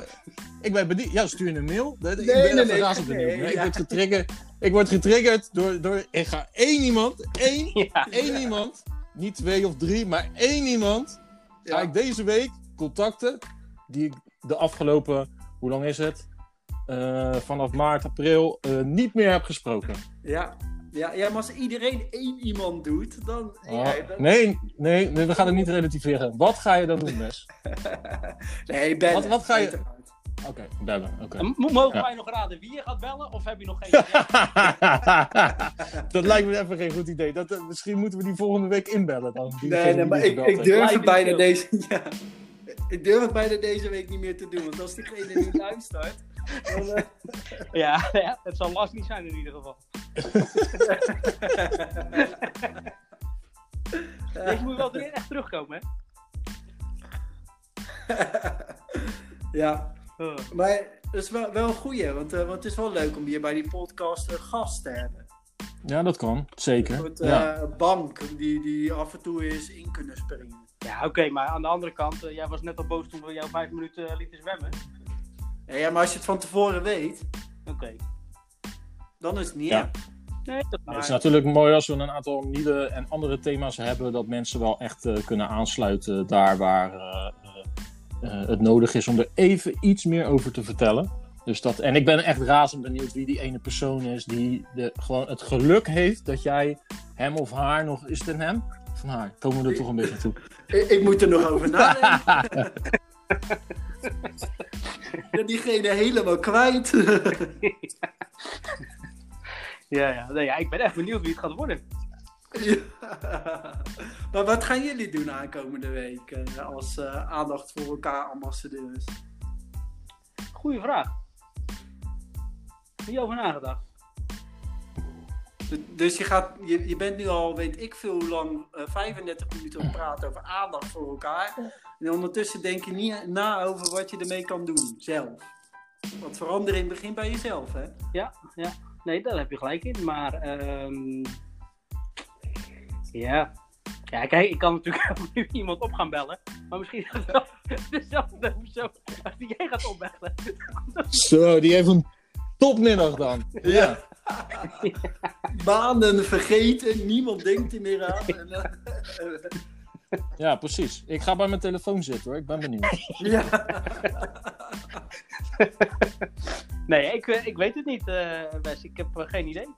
Speaker 1: ik ben benieuwd, ja, stuur je een mail. Ik ben
Speaker 3: Nee, nee, nee,
Speaker 1: razend benieuwd.
Speaker 3: nee,
Speaker 1: Nee, ik,
Speaker 3: ja.
Speaker 1: word getriggerd, ik word getriggerd door, door, ik ga één iemand, één
Speaker 2: Ja.
Speaker 1: één iemand, niet twee of drie, maar één iemand, ga
Speaker 3: Ja.
Speaker 1: ik deze week contacten die ik de afgelopen, hoe lang is het? Eh, vanaf maart, april eh, niet meer heb gesproken.
Speaker 3: Ja, ja, ja, maar als iedereen één iemand doet, dan... ja,
Speaker 1: Oh,
Speaker 3: dan-
Speaker 1: nee, nee, nee, we gaan het niet relativeren. Wat ga je dan doen, Mes?
Speaker 3: nee, bellen.
Speaker 1: Wat- wat ga je-. Oké, bellen. Oké.
Speaker 2: En mo- Mogen
Speaker 1: Ja.
Speaker 2: wij nog raden wie je gaat bellen? Of heb je nog geen idee?
Speaker 1: dat lijkt me even geen goed idee. Dat, eh, misschien moeten we die volgende week inbellen dan.
Speaker 3: Nee, nee, maar ik, ik durf het bijna deze... Ja. Ik durf het bijna deze week niet meer te doen, want als diegene niet luistert... Dan, eh,
Speaker 2: ja, ja, het zal last niet zijn in ieder geval. Deze moet wel erin echt terugkomen, hè?
Speaker 3: ja,
Speaker 2: Uh,
Speaker 3: maar dat is wel, wel een goeie, want, eh, want het is wel leuk om hier bij die podcast een gast te hebben.
Speaker 1: Ja, dat kan.
Speaker 3: Een
Speaker 1: Zeker.
Speaker 3: soort
Speaker 1: Ja.
Speaker 3: eh, bank die, die af en toe eens in kunnen springen.
Speaker 2: ja, oké, maar aan de andere kant, eh, jij was net al boos toen we jou vijf minuten eh, lieten zwemmen.
Speaker 3: Ja, ja, maar als je het van tevoren weet,
Speaker 2: Oké.
Speaker 3: Dan is het niet
Speaker 1: Ja.
Speaker 3: erg.
Speaker 2: Nee, dat
Speaker 1: Het is natuurlijk mooi als we een aantal nieuwe en andere thema's hebben, dat mensen wel echt eh, kunnen aansluiten daar waar eh, eh, het nodig is om er even iets meer over te vertellen. Dus dat, en ik ben echt razend benieuwd wie die ene persoon is die de, gewoon het geluk heeft dat jij hem of haar nog. Is het een hem? Van haar. Komen we er toch een beetje toe.
Speaker 3: Ik, ik moet er nog over nadenken. Ik ben diegene helemaal kwijt.
Speaker 2: Ja, ja. Nee, ja, ik ben echt benieuwd wie het gaat worden.
Speaker 3: Ja. Maar wat gaan jullie doen aankomende week eh, als eh, aandacht voor elkaar ambassadeurs?
Speaker 2: Goeie vraag. Heb je over nagedacht?
Speaker 3: Dus- je, gaat, je, je bent nu al, weet ik veel hoe lang, eh, 35 minuten het praten over aandacht voor elkaar. En ondertussen denk je niet na over wat je ermee kan doen, zelf. Want verandering begint bij jezelf, hè?
Speaker 2: Ja, ja. Nee, daar heb je gelijk in. Maar, ehm ja. Ja, kijk, ik kan natuurlijk ook nu iemand op gaan bellen. Maar misschien is wel dezelfde persoon als die jij gaat opbellen.
Speaker 1: Zo, die heeft een topmiddag dan. Ja.
Speaker 3: Maanden vergeten, niemand denkt er meer aan.
Speaker 1: Ja, precies. Ik ga bij mijn telefoon zitten hoor. Ik ben benieuwd.
Speaker 3: ja.
Speaker 2: Nee, ik, eh, ik weet het niet, eh Wes. Ik heb eh, geen idee.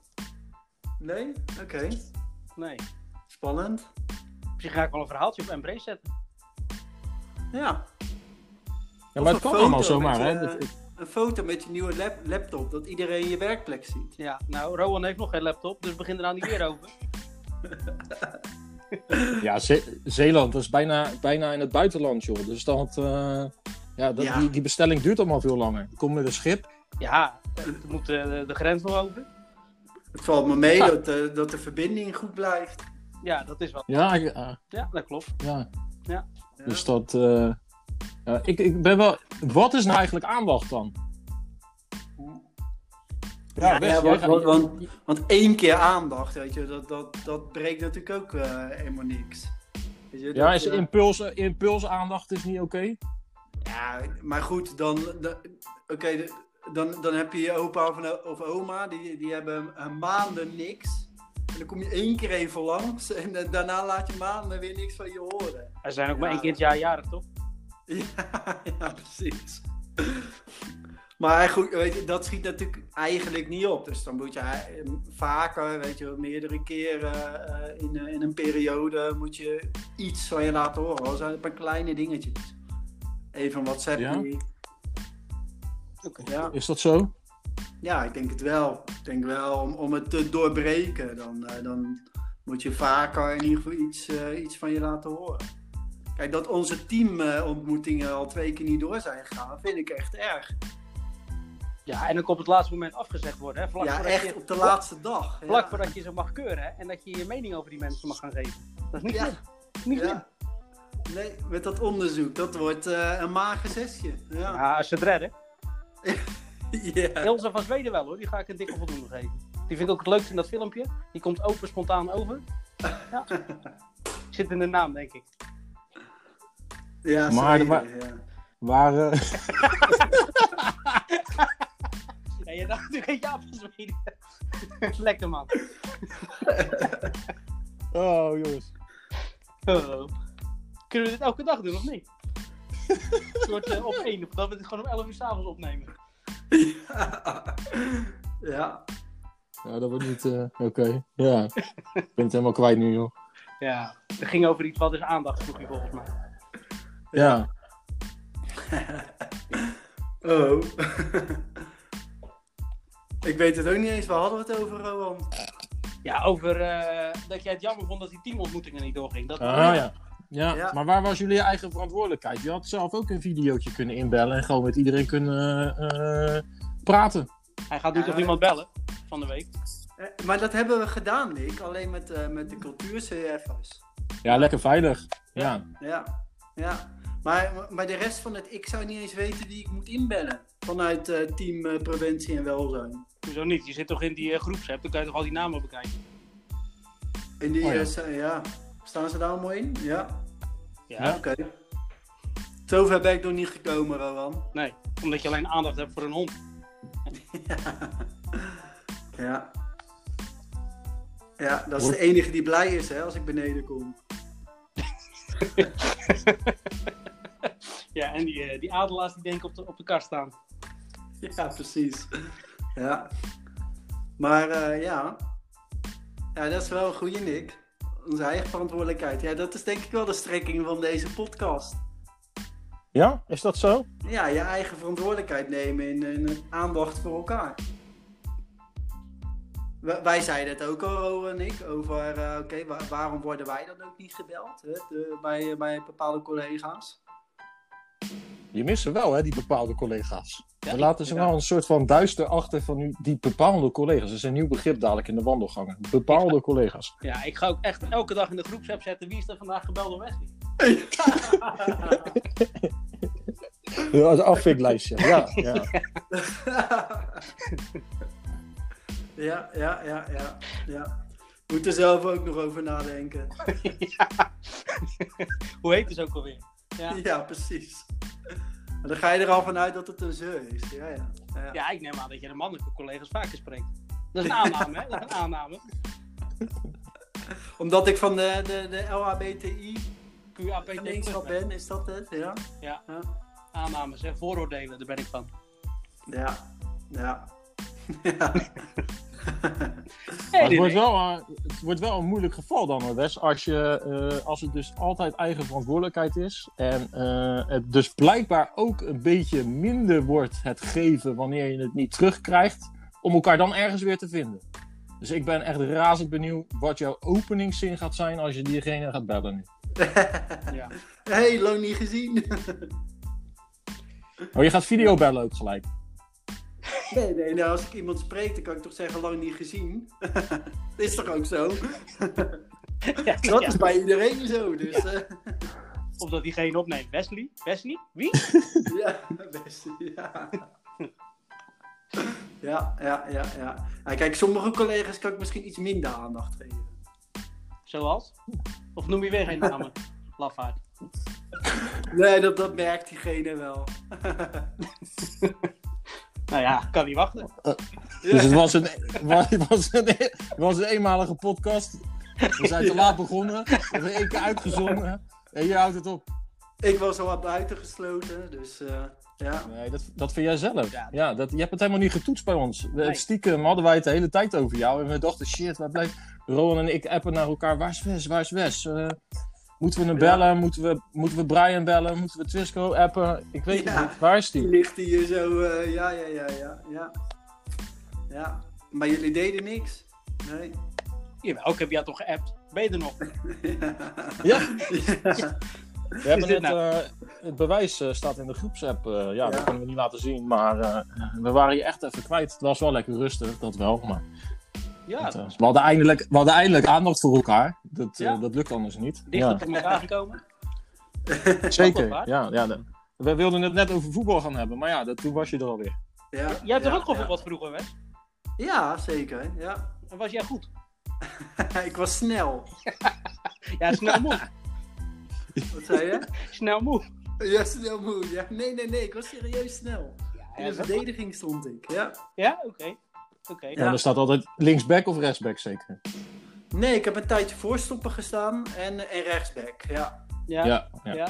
Speaker 3: Nee? Oké.
Speaker 2: Nee.
Speaker 3: Spannend.
Speaker 2: Misschien ga ik wel een verhaaltje op Embrace zetten.
Speaker 3: Ja.
Speaker 1: Ja, maar het kan allemaal zomaar, hè?
Speaker 3: Een foto met je nieuwe lap- laptop, dat iedereen je werkplek ziet.
Speaker 2: Ja, nou, Rowan heeft nog geen laptop, dus begin er nou niet weer over.
Speaker 1: Ja, Ze- Zeeland, dat is bijna, bijna in het buitenland, joh. Dus dat, eh, ja, dat,
Speaker 3: Ja.
Speaker 1: Die, die bestelling duurt allemaal veel langer. Je komt met een schip.
Speaker 2: Ja, we moeten de, de grens nog over.
Speaker 3: Het valt me mee dat, eh, dat de verbinding goed blijft.
Speaker 2: Ja, dat is wat.
Speaker 1: Ja, ik- eh,
Speaker 2: Ja, dat klopt.
Speaker 1: ja.
Speaker 3: Ja.
Speaker 1: Dus dat... eh, ja, ik, ik ben wel... Wat is nou eigenlijk aandacht dan?
Speaker 3: Ja, want, want, want, want één keer aandacht, weet je, dat, dat, dat breekt natuurlijk ook eh, helemaal niks. Weet je,
Speaker 1: Ja,
Speaker 3: dat,
Speaker 1: is
Speaker 3: eh,
Speaker 1: impuls, impulsaandacht is niet oké?
Speaker 3: Ja, maar goed, dan, dan, oké, dan, dan heb je je opa of, een- of oma, die, die hebben een maanden niks. En dan kom je één keer even langs en da- daarna laat je maanden weer niks van je horen.
Speaker 2: Er zijn ook maar één keer het jaar jarig, toch?
Speaker 3: Ja, ja precies. Maar goed, weet je, dat schiet natuurlijk eigenlijk niet op. Dus dan moet je vaker, weet je, meerdere keren eh, in, eh, in een periode moet je iets van je laten horen. Al zijn het maar kleine dingetjes. Even een WhatsApp.
Speaker 1: Ja? Is dat zo?
Speaker 3: Ja, ik denk het wel. Ik denk wel om, om het te doorbreken. Dan, eh, dan moet je vaker in ieder geval iets, iets van je laten horen. Kijk, dat onze teamontmoetingen al twee keer niet door zijn gegaan, vind ik echt erg.
Speaker 2: Ja, en ook op het laatste moment afgezegd worden. Hè? Vlak
Speaker 3: ja,
Speaker 2: voordat
Speaker 3: echt
Speaker 2: je,
Speaker 3: op de laatste dag. Ja.
Speaker 2: Vlak voordat je ze mag keuren hè? en dat je je mening over die mensen mag gaan geven. Dat is niet
Speaker 3: Ja.
Speaker 2: slim. Niet slim.
Speaker 3: Nee, met dat onderzoek, dat wordt eh, een mager zesje. Ja.
Speaker 2: Ja, als ze het redden.
Speaker 3: Ja.
Speaker 2: Ilse van Zweden wel hoor, die ga ik een dikke voldoende geven. Die vind ik ook het leukste in dat filmpje. Die komt open spontaan over. Ja. Zit in de naam, denk ik.
Speaker 3: Ja,
Speaker 1: Maar-
Speaker 3: zeker,
Speaker 1: maar-
Speaker 3: ja.
Speaker 1: Waar...
Speaker 2: Ja, je dacht natuurlijk van Zweden. Lekker man.
Speaker 1: Oh, jongens.
Speaker 2: Oh. Kunnen we dit elke dag doen of niet? Een soort eh, op één, dat we dit gewoon om 11 uur s'avonds opnemen.
Speaker 3: ja.
Speaker 1: Ja, dat wordt niet... eh, Oké. Ja. Ik ben het helemaal kwijt nu, joh.
Speaker 2: Ja, het ging over iets wat is aandacht, vroeg je volgens mij.
Speaker 1: Ja.
Speaker 3: Oh. Ik weet het ook niet eens. Waar hadden we het over, Rowan?
Speaker 2: Ja, over eh, dat jij het jammer vond dat die teamontmoetingen niet doorging. Dat,
Speaker 1: Ah, ja. Ja,
Speaker 3: Ja.
Speaker 1: maar waar was jullie eigen verantwoordelijkheid? Je had zelf ook een videootje kunnen inbellen en gewoon met iedereen kunnen eh, praten.
Speaker 2: Hij gaat nu
Speaker 3: Ja.
Speaker 2: toch iemand bellen van de week?
Speaker 3: Eh, maar dat hebben we gedaan, Nick. Alleen met, eh, met de cultuur-CF's.
Speaker 1: Ja, lekker veilig. Ja.
Speaker 3: Ja. ja. Maar, maar de rest van het... Ik zou niet eens weten wie ik moet inbellen. Vanuit eh, team eh, preventie en welzijn.
Speaker 2: Hoezo niet? Je zit toch in die uh, groepsapp, dan kan je toch al die namen bekijken?
Speaker 3: In die...
Speaker 1: Oh, ja.
Speaker 3: sta- ja. Staan ze daar allemaal in? Ja.
Speaker 2: Ja,
Speaker 1: Ja.
Speaker 3: Oké. Zover ben ik nog niet gekomen, Rowan.
Speaker 2: nee. Omdat je alleen aandacht hebt voor een hond.
Speaker 3: Ja. Ja, dat is de enige die blij is hè, als ik beneden kom.
Speaker 2: Ja, en die, eh, die adelaars die denken op de, op de kast staan.
Speaker 3: Ja, precies. Ja. Maar eh, ja. Ja, dat is wel een goede Nick. Onze eigen verantwoordelijkheid. Ja, dat is denk ik wel de strekking van deze podcast.
Speaker 1: Ja, is dat zo?
Speaker 3: Ja, je eigen verantwoordelijkheid nemen in, in aandacht voor elkaar. Wij, wij zeiden het ook al, Ro en ik, over eh, oké, wa- waarom worden wij dan ook niet gebeld hè, de- bij, bij bepaalde collega's?
Speaker 1: Je mist ze wel, hè, die bepaalde collega's.
Speaker 2: Ja,
Speaker 1: We laten ze wel een soort van duister achter van nu- die bepaalde collega's. Dat is een nieuw begrip dadelijk in de wandelgangen. Bepaalde collega's.
Speaker 2: Ja, ik ga ook echt elke dag in de groepsapp zetten wie is er vandaag gebeld door Wesley.
Speaker 1: Ja, als afviklijstje. Ja, ja.
Speaker 3: ja, ja, ja, ja, ja. Moet er zelf ook nog over nadenken.
Speaker 2: ja. Hoe heet het ook alweer? Ja.
Speaker 3: Ja, precies. Maar dan ga je er al vanuit dat het een ze is. Ja, ja. ja.
Speaker 2: ja, ik neem aan dat je de mannelijke collega's vaker spreekt. Dat is een aanname, hè? Dat is een aanname.
Speaker 3: Omdat ik van de, de, de LHBTI gemeenschap ben, is dat het? Ja.
Speaker 2: Ja, aannames, hè? Vooroordelen, daar ben ik van.
Speaker 3: Ja. Ja. Ja.
Speaker 1: Het, wordt wel, het wordt wel een moeilijk geval dan, hoor, Wes. Als, je, eh, als het dus altijd eigen verantwoordelijkheid is. En eh, het dus blijkbaar ook een beetje minder wordt het geven wanneer je het niet terugkrijgt. Om elkaar dan ergens weer te vinden. Dus ik ben echt razend benieuwd wat jouw openingszin gaat zijn als je diegene gaat bellen nu.
Speaker 2: Ja.
Speaker 3: hey, lang niet gezien.
Speaker 1: Oh, je gaat video bellen ook gelijk.
Speaker 3: Nee, nee, nou, als ik iemand spreek, dan kan ik toch zeggen lang niet gezien. Dat is toch ook zo?
Speaker 2: Ja,
Speaker 3: Dat
Speaker 2: ja.
Speaker 3: is bij iedereen zo, dus... eh,
Speaker 2: Of dat diegene opneemt. Wesley? Wesley? Wie?
Speaker 3: ja, best, ja. Ja, ja, ja, ja. Ja, Kijk, sommige collega's kan ik misschien iets minder aandacht geven.
Speaker 2: Zoals? Of noem je weer geen namen? Lafaard.
Speaker 3: Nee, dat, dat merkt diegene wel.
Speaker 2: Nou ja, kan niet wachten.
Speaker 1: Dus het was een, was, was een, was een eenmalige podcast. We zijn te laat begonnen. We hebben één keer uitgezonden. En je houdt het op.
Speaker 3: Ik was al wat buiten gesloten, dus eh, ja.
Speaker 1: Nee, dat, dat vind jij zelf.
Speaker 2: Ja.
Speaker 1: Ja, dat, je hebt het helemaal niet getoetst bij ons. We,
Speaker 2: Nee.
Speaker 1: Stiekem hadden wij het de hele tijd over jou. En we dachten, shit, waar blijft... Rowan en ik appen naar elkaar. Waar is Wes? Waar is Wes? Eh, moeten we hem
Speaker 3: Ja.
Speaker 1: bellen? Moeten we, moeten we Brian bellen? Moeten we Twisco appen? Ik weet
Speaker 3: Ja.
Speaker 1: het niet. Waar is
Speaker 3: Die
Speaker 1: die?
Speaker 3: ligt hier zo, eh, ja, ja, ja, ja, ja. Ja, maar jullie deden niks. Nee.
Speaker 2: Jawel, ik heb jou toch geappt. Ben je er nog?
Speaker 1: Ja,
Speaker 3: Ja.
Speaker 1: we hebben
Speaker 2: dit
Speaker 1: het,
Speaker 2: nou?
Speaker 1: eh, het bewijs eh, staat in de groepsapp. Eh, ja,
Speaker 3: Ja.
Speaker 1: dat kunnen we niet laten zien. Maar eh, we waren je echt even kwijt. Het was wel lekker rustig, dat wel. Maar
Speaker 2: Ja,
Speaker 1: eh, we, hadden eindelijk, we hadden eindelijk aandacht voor elkaar. Dat, eh, dat lukt anders niet.
Speaker 2: dichter
Speaker 1: Ja.
Speaker 2: bij elkaar gekomen.
Speaker 1: Zeker, ja. ja de- we wilden het net over voetbal gaan hebben, maar ja, dat, toen was je er alweer.
Speaker 3: Ja,
Speaker 2: Jij hebt
Speaker 3: ja,
Speaker 2: toch ook
Speaker 3: ja.
Speaker 2: gevoetbald vroeger, Wes?
Speaker 3: Ja, zeker. Ja.
Speaker 2: En was jij goed?
Speaker 3: ik was snel.
Speaker 2: Ja, snel moe.
Speaker 3: Wat zei je?
Speaker 2: Snel moe.
Speaker 3: Ja, snel moe. Ja. Nee, nee, nee. Ik was serieus snel. In
Speaker 2: Ja,
Speaker 3: de verdediging stond ik. Ja.
Speaker 2: ja? oké.
Speaker 1: En er staat altijd linksback of rechtsback zeker.
Speaker 3: Nee, ik heb een tijdje voorstoppen gestaan en, en rechtsback. Ja.
Speaker 2: Ja.
Speaker 1: Ja, ja.
Speaker 2: Ja.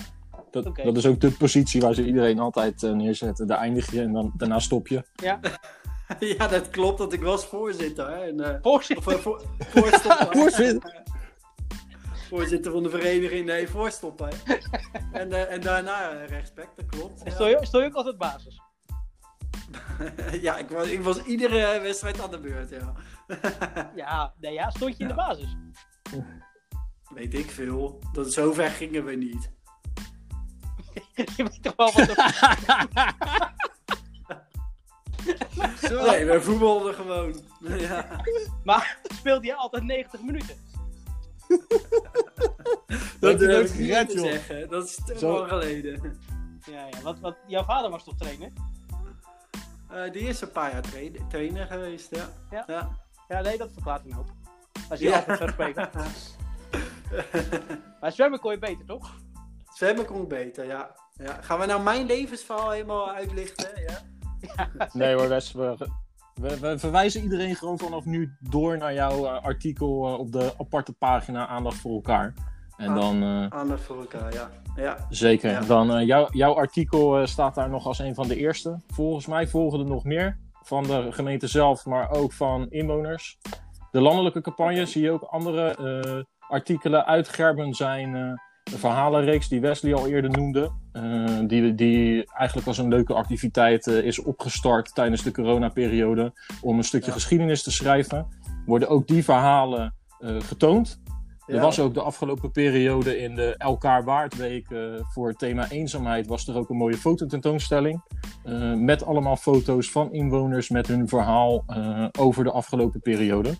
Speaker 1: Dat, dat is ook de positie waar ze iedereen altijd eh, neerzetten. Daar eindig je en dan, daarna stop je.
Speaker 2: ja.
Speaker 3: ja, dat klopt. Dat ik was voorzitter. Hè. En, eh,
Speaker 2: Voorzitter.
Speaker 3: of, voor, voorstopper.
Speaker 1: Voorzitter.
Speaker 3: Voorzitter van de vereniging. Nee, voorstopper. en, eh, en daarna rechtsback. Dat klopt. Ja.
Speaker 2: Stond je, je ook altijd basis?
Speaker 3: ja, ik was, ik was iedere wedstrijd aan de beurt. Ja.
Speaker 2: Ja, nee, ja, stond je in de basis?
Speaker 3: Weet ik veel. Dat zover gingen we niet.
Speaker 2: je weet toch wel wat er...
Speaker 3: Nee, we voetbalden gewoon. ja.
Speaker 2: Maar speelde je altijd 90 minuten?
Speaker 1: Dat
Speaker 3: durf
Speaker 1: is
Speaker 3: ik niet
Speaker 1: gered,
Speaker 3: te zeggen. Dat is te
Speaker 1: Zo.
Speaker 3: lang geleden.
Speaker 2: Ja, ja. Wat, wat, jouw vader was toch trainer?
Speaker 3: Eh, die is een paar jaar tra- trainer geweest, ja.
Speaker 2: Ja.
Speaker 3: ja.
Speaker 2: Ja, nee, dat verklaart een hoop. Als je
Speaker 3: Ja.
Speaker 2: altijd zou spreken. Maar zwemmen kon je beter, toch?
Speaker 3: Zwemmen kon beter, ja. ja. Gaan we nou mijn levensverhaal helemaal uitlichten? Ja.
Speaker 1: Nee hoor, Wes. We, we, we verwijzen iedereen gewoon vanaf nu door naar jouw eh, artikel eh, op de aparte pagina Aandacht voor elkaar. En dan eh,
Speaker 3: Aandacht voor elkaar, ja. ja.
Speaker 1: zeker.
Speaker 3: Ja.
Speaker 1: Dan, eh, jouw, jouw artikel eh, staat daar nog als een van de eerste. Volgens mij volgen er nog meer. Van de gemeente zelf, maar ook van inwoners. De landelijke campagne zie je ook andere artikelen uit Gerben zijn. een verhalenreeks die Wesley al eerder noemde. die, die eigenlijk als een leuke activiteit is opgestart tijdens de coronaperiode. Om een stukje
Speaker 3: Ja.
Speaker 1: geschiedenis te schrijven. Worden ook die verhalen getoond. Er was ook de afgelopen periode in de Elkaar Waardweek eh, voor het thema eenzaamheid was er ook een mooie fototentoonstelling. eh met allemaal foto's van inwoners met hun verhaal eh, over de afgelopen periode.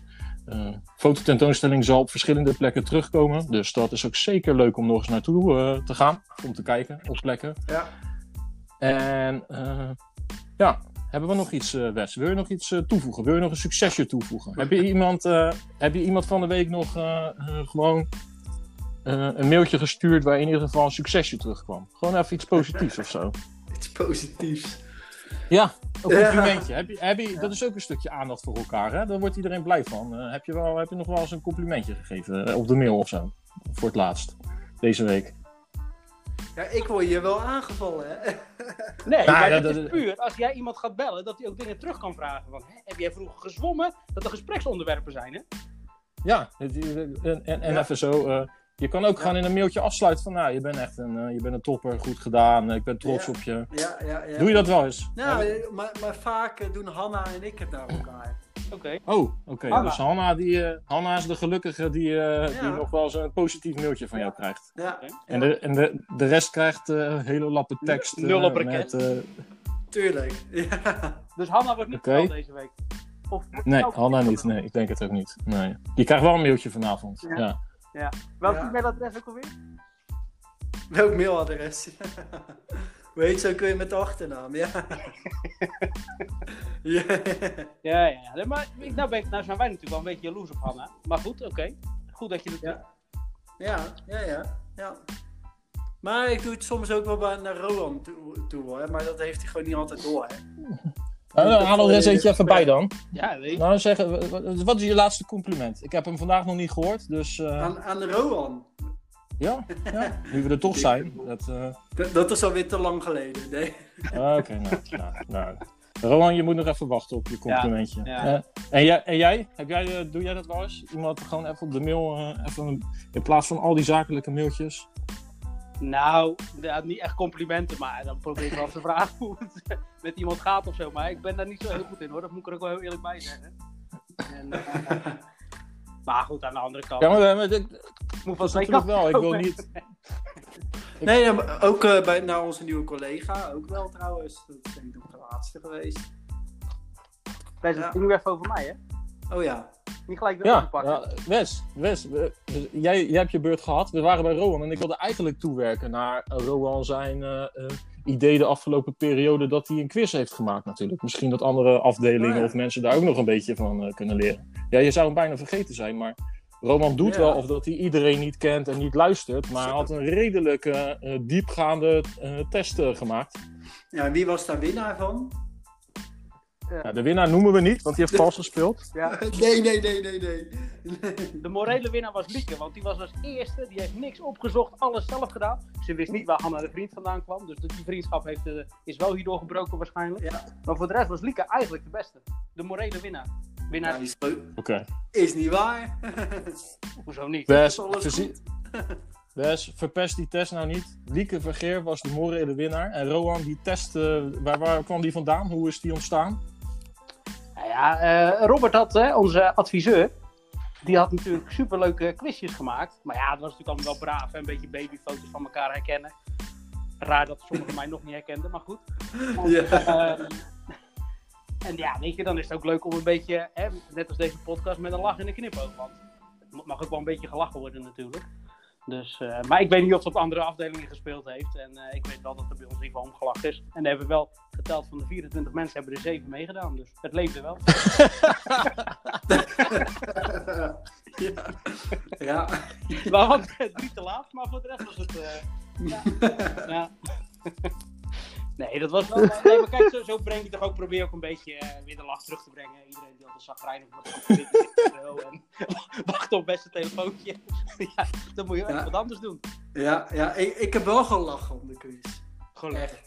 Speaker 1: Fototentoonstelling zal op verschillende plekken terugkomen. Dus dat is ook zeker leuk om nog eens naartoe te gaan. Om te kijken op plekken.
Speaker 3: Ja.
Speaker 1: En ja, hebben we nog iets, eh, Wes? Wil je nog iets eh, toevoegen? Wil je nog een succesje toevoegen? heb, je iemand, eh, heb je iemand van de week nog gewoon een mailtje gestuurd waar in ieder geval een succesje terugkwam? Gewoon even iets positiefs of zo.
Speaker 3: Iets positiefs.
Speaker 1: Ja, een
Speaker 3: Ja.
Speaker 1: complimentje. Heb je, heb je, dat is ook een stukje aandacht voor elkaar, hè? Daar wordt iedereen blij van. Heb, je wel, heb je nog wel eens een complimentje gegeven op de mail of zo? Voor het laatst, deze week.
Speaker 3: Ja, ik word hier wel aangevallen, hè?
Speaker 2: Nee,
Speaker 1: Nou,
Speaker 2: maar
Speaker 1: dat-
Speaker 2: het is puur als jij iemand gaat bellen, dat hij ook dingen terug kan vragen. Van, hè, heb jij vroeger gezwommen? Dat er gespreksonderwerpen zijn, hè?
Speaker 1: Ja, en, en, en
Speaker 3: Ja.
Speaker 1: even zo. eh, je kan ook gewoon in een mailtje afsluiten van, nou, je bent echt een, eh, je bent een topper, goed gedaan, eh, ik ben trots
Speaker 3: Ja.
Speaker 1: op je.
Speaker 3: Ja, ja, ja.
Speaker 1: Doe je dat wel eens?
Speaker 3: Nou, eh, maar, maar vaak doen Hanna en ik het naar elkaar.
Speaker 2: Oké.
Speaker 1: Oh, oké. Dus Hanna, die, Hanna is de gelukkige die, eh, die nog wel eens een positief mailtje van jou krijgt.
Speaker 3: Ja.
Speaker 1: En, de, en de, de rest krijgt eh, hele lappen tekst.
Speaker 2: Nul op raket.
Speaker 1: met, eh,
Speaker 3: tuurlijk. Ja.
Speaker 2: Dus Hanna wordt niet gebeld deze week. Of,
Speaker 1: nee,
Speaker 2: of-
Speaker 1: Hanna niet. Nee, ik denk het ook niet. Nee. Je krijgt wel een mailtje vanavond.
Speaker 2: Ja.
Speaker 1: Ja.
Speaker 2: Welk
Speaker 3: Ja.
Speaker 2: e-mailadres ook alweer?
Speaker 3: Welk mailadres? Hoe heet zo kun je met de achternaam? Ja. ja.
Speaker 2: Ja, ja, Maar ik- nou, ben ik, nou zijn wij natuurlijk wel een beetje jaloers op Hanna. Maar goed, oké. Goed dat je het
Speaker 3: Ja. Ja, ja, ja, ja. Maar ik doe het soms ook wel naar Rowan toe, toe hoor. Maar dat heeft hij gewoon niet altijd door. Hè.
Speaker 1: Nou, nou, haal er eens eentje even bij dan.
Speaker 2: Ja, weet.
Speaker 1: Nou, zeggen, wat- wat is je laatste compliment? Ik heb hem vandaag nog niet gehoord, dus eh,
Speaker 3: Aan, aan Rowan.
Speaker 1: ja, ja, nu we er toch zijn. Dat, eh,
Speaker 3: Dat, dat is alweer te lang geleden. Nee.
Speaker 1: ah, Oké, nou, nou, nou. Rowan, je moet nog even wachten op je complimentje.
Speaker 2: Ja.
Speaker 1: Eh, en, jij, en jij? Heb jij eh, doe jij dat wel eens? Iemand gewoon even op de mail, eh, even een- in plaats van al die zakelijke mailtjes?
Speaker 2: Nou, ja, niet echt complimenten, maar dan probeer ik wel te vragen hoe het met iemand gaat of zo. Maar ik ben daar niet zo heel goed in hoor, dat moet ik er ook wel heel eerlijk bij zeggen. En, eh, maar goed, aan de andere kant.
Speaker 1: Ja, maar, maar ik-
Speaker 2: moet van
Speaker 1: dat is
Speaker 2: twee
Speaker 1: natuurlijk wel. Ik wil niet...
Speaker 3: Nee, ja, maar ook eh, bij, naar onze nieuwe collega. Ook wel trouwens. Dat is denk ik nog de laatste geweest.
Speaker 2: Deze
Speaker 3: Ja.
Speaker 2: ging nu even over mij, hè?
Speaker 3: Oh ja.
Speaker 2: Niet gelijk de
Speaker 1: Ja,
Speaker 2: pakken.
Speaker 1: ja, Wes, Wes we- we- jij, jij hebt je beurt gehad. We waren bij Rowan en ik wilde eigenlijk toewerken naar Rowan zijn eh, eh, idee de afgelopen periode dat hij een quiz heeft gemaakt natuurlijk. Misschien dat andere afdelingen
Speaker 3: Oh ja.
Speaker 1: of mensen daar ook nog een beetje van eh, kunnen leren. Ja, je zou hem bijna vergeten zijn, maar Roman doet
Speaker 3: Ja.
Speaker 1: wel of dat hij iedereen niet kent en niet luistert, maar hij had een redelijk diepgaande eh, test eh, gemaakt.
Speaker 3: Ja, en wie was daar winnaar van?
Speaker 1: Ja, de winnaar noemen we niet, want die heeft vals gespeeld.
Speaker 2: Ja.
Speaker 3: Nee, nee, nee, nee, nee.
Speaker 2: De morele winnaar was Lieke, want die was als eerste, die heeft niks opgezocht, alles zelf gedaan. Ze wist niet waar Hanna de vriend vandaan kwam, dus die vriendschap heeft, eh, is wel hierdoor gebroken waarschijnlijk.
Speaker 3: Ja.
Speaker 2: Maar voor de rest was Lieke eigenlijk de beste. De morele winnaar. Winnaar,
Speaker 3: Ja, die is,
Speaker 1: Oké.
Speaker 3: is niet waar.
Speaker 2: hoezo niet?
Speaker 3: Goed.
Speaker 1: Wes, verpest die test nou niet. Lieke Vergeer was de morele winnaar. En Rowan, die test, eh, waar, waar kwam die vandaan? Hoe is die ontstaan?
Speaker 2: Nou ja, eh, Robert had, onze adviseur, die had natuurlijk superleuke quizjes gemaakt. Maar ja, het was natuurlijk allemaal wel braaf, hè, een beetje babyfoto's van elkaar herkennen. Raar dat sommigen mij nog niet herkenden, maar goed. En,
Speaker 3: Ja.
Speaker 2: ehm, en ja, weet je, dan is het ook leuk om een beetje, hè, net als deze podcast, met een lach en een knipoog. Want het mag ook wel een beetje gelachen worden natuurlijk. Dus, eh, maar ik weet niet of het op andere afdelingen gespeeld heeft. En eh, ik weet wel dat er bij ons in ieder geval om gelachen is. En daar hebben we wel geteld van de 24 mensen hebben er 7 meegedaan. Dus het leefde wel.
Speaker 3: ja. ja.
Speaker 2: We hadden het niet te laat, maar voor de rest was het. eh, ja. ja. Nee, dat was wel. Nee, maar kijk, zo, zo breng je toch ook. Probeer ook een beetje eh, weer de lach terug te brengen. Iedereen die en zo, En wacht op beste telefoontje. ja, dan moet je
Speaker 3: Ja.
Speaker 2: wat anders doen.
Speaker 3: Ja, ja ik, ik heb wel gelachen om de quiz. Echt.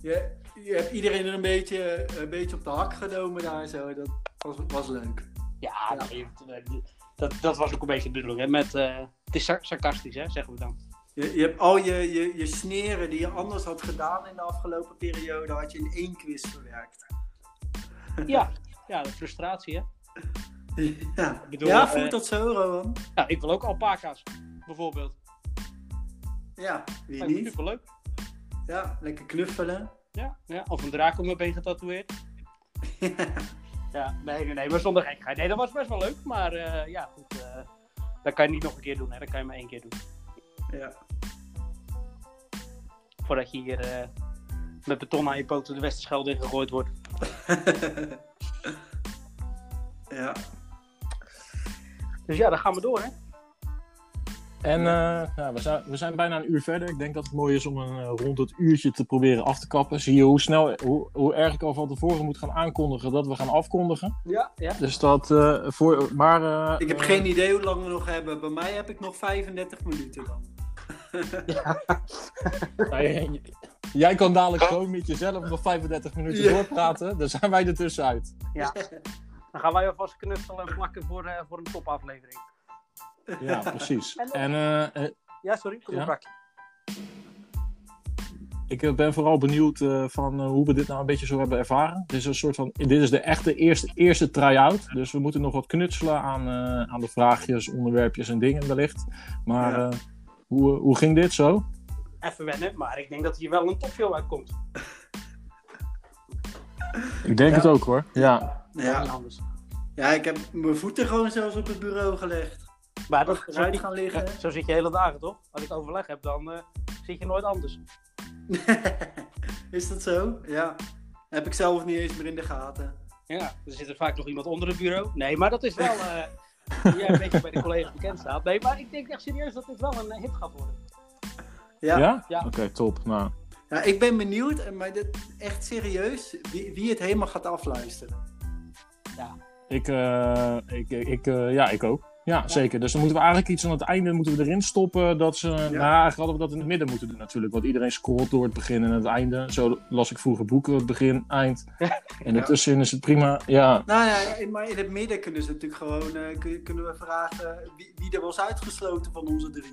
Speaker 3: Je, je hebt iedereen er een beetje, een beetje op de hak genomen daar zo. Dat was, was leuk.
Speaker 2: Ja, nee, dat, dat was ook een beetje de bedoeling. Hè? Met, eh, het is sar- sarcastisch, hè, zeggen we dan.
Speaker 3: Je, je hebt al je, je, je sneren die je anders had gedaan in de afgelopen periode, had je in één quiz verwerkt.
Speaker 2: Ja, ja de frustratie, hè.
Speaker 3: Ja,
Speaker 2: bedoel,
Speaker 3: ja
Speaker 2: eh,
Speaker 3: voelt dat zo, Rowan?
Speaker 2: Ja, ik wil ook alpaca's, bijvoorbeeld.
Speaker 3: Ja, wie
Speaker 2: me
Speaker 3: niet?
Speaker 2: superleuk.
Speaker 3: Ja, lekker knuffelen.
Speaker 2: Ja, ja, of een draak op mijn been getatoeëerd. Ja, nee, nee, nee, maar zonder gekheid. Nee, dat was best wel leuk, maar eh, ja, goed. eh, dat kan je niet nog een keer doen, hè. Dat kan je maar één keer doen.
Speaker 3: ja.
Speaker 2: Voordat je hier eh, met beton aan je poten de Westerschelde in gegooid wordt.
Speaker 3: ja.
Speaker 2: Dus ja, dan gaan we door, hè.
Speaker 1: En eh, ja, we, zijn, we zijn bijna een uur verder. Ik denk dat het mooi is om een, eh, rond het uurtje te proberen af te kappen. Zie je hoe snel, hoe, hoe erg ik al van tevoren moet gaan aankondigen dat we gaan afkondigen.
Speaker 2: Ja, ja.
Speaker 1: Dus dat eh, voor. Maar. eh,
Speaker 3: Ik heb geen idee hoe lang we nog hebben. Bij mij heb ik nog 35 minuten dan.
Speaker 1: Nou, jij- jij kan dadelijk gewoon met jezelf nog 35 minuten
Speaker 3: Ja.
Speaker 1: doorpraten. Dan zijn wij er tussenuit.
Speaker 2: Ja. Dan gaan wij alvast knutselen en plakken voor, eh, voor een topaflevering.
Speaker 1: Ja, precies.
Speaker 2: En-
Speaker 1: eh, eh,
Speaker 2: Ja, sorry, kom
Speaker 1: Ja? ik ben vooral benieuwd eh, van hoe we dit nou een beetje zo hebben ervaren. Dit is een soort van, dit is de echte eerste, eerste try-out. Dus we moeten nog wat knutselen aan, eh, aan de vraagjes, onderwerpjes en dingen wellicht. Maar
Speaker 3: Ja.
Speaker 1: Hoe, eh, hoe ging dit zo?
Speaker 2: Even wennen, maar ik denk dat hier wel een topshow uitkomt.
Speaker 1: Ik denk
Speaker 3: Ja.
Speaker 1: het ook hoor. Ja.
Speaker 3: Ja.
Speaker 2: anders.
Speaker 3: ja, ik heb mijn voeten gewoon zelfs op het bureau gelegd.
Speaker 2: Maar dat, zo,
Speaker 3: Achteruit gaan liggen.
Speaker 2: zo zit je hele dagen, toch? Als ik overleg heb, dan eh, zit je nooit anders.
Speaker 3: is dat zo? Ja. Heb ik zelf niet eens meer in de gaten.
Speaker 2: Ja, er zit er vaak nog iemand onder het bureau. Nee, maar dat is wel... eh die jij een beetje bij de collega's bekend staat. Nee, maar ik denk echt serieus dat dit wel een eh, hit gaat worden.
Speaker 3: Ja.
Speaker 1: Ja?
Speaker 2: Ja.
Speaker 1: Oké, top. Nou,
Speaker 3: Ja, ik ben benieuwd, en- maar dit, echt serieus, wie, wie het helemaal gaat afluisteren.
Speaker 1: ik, eh, ik, ik, eh, ja, ik ook. Ja, zeker. Dus dan moeten we eigenlijk iets aan het einde moeten we erin stoppen. Dat ze, nou, eigenlijk hadden we dat in het midden moeten doen natuurlijk. Want iedereen scrolt door het begin en het einde. Zo las ik vroeger boeken, het begin, eind. En ertussenin is het prima. Ja,
Speaker 3: Nou ja, maar in het midden kunnen ze natuurlijk gewoon, eh, kun- kunnen we vragen wie, wie er was uitgesloten van onze drie.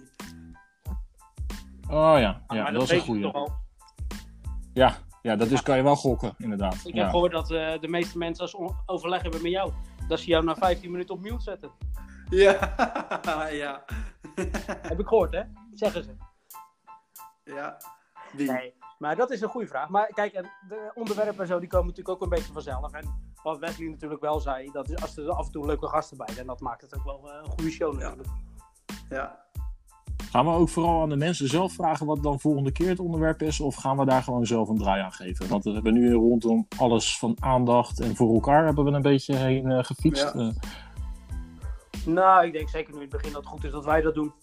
Speaker 1: oh ja, ja
Speaker 2: maar
Speaker 1: dat is een
Speaker 2: al.
Speaker 1: Ja, ja, dat is, kan je wel gokken, inderdaad.
Speaker 2: Ik heb
Speaker 1: Ja.
Speaker 2: gehoord dat eh, de meeste mensen als overleg hebben met jou, dat ze jou na 15 minuten op mute zetten.
Speaker 3: Ja, ja.
Speaker 2: Heb ik gehoord, hè? Zeggen ze.
Speaker 3: ja. Wie?
Speaker 2: Nee, maar dat is een goede vraag. Maar kijk, en de onderwerpen en zo, die komen natuurlijk ook een beetje vanzelf. En wat Wesley natuurlijk wel zei, dat is als er af en toe leuke gasten bij zijn, en dat maakt het ook wel eh, een goede show natuurlijk.
Speaker 3: Ja.
Speaker 1: Gaan we ook vooral aan de mensen zelf vragen wat dan volgende keer het onderwerp is? Of gaan we daar gewoon zelf een draai aan geven? Want we hebben nu rondom alles van aandacht en voor elkaar hebben we een beetje heen eh, gefietst.
Speaker 3: Ja.
Speaker 2: Nou, ik denk zeker nu in het begin dat het goed is dat wij dat doen.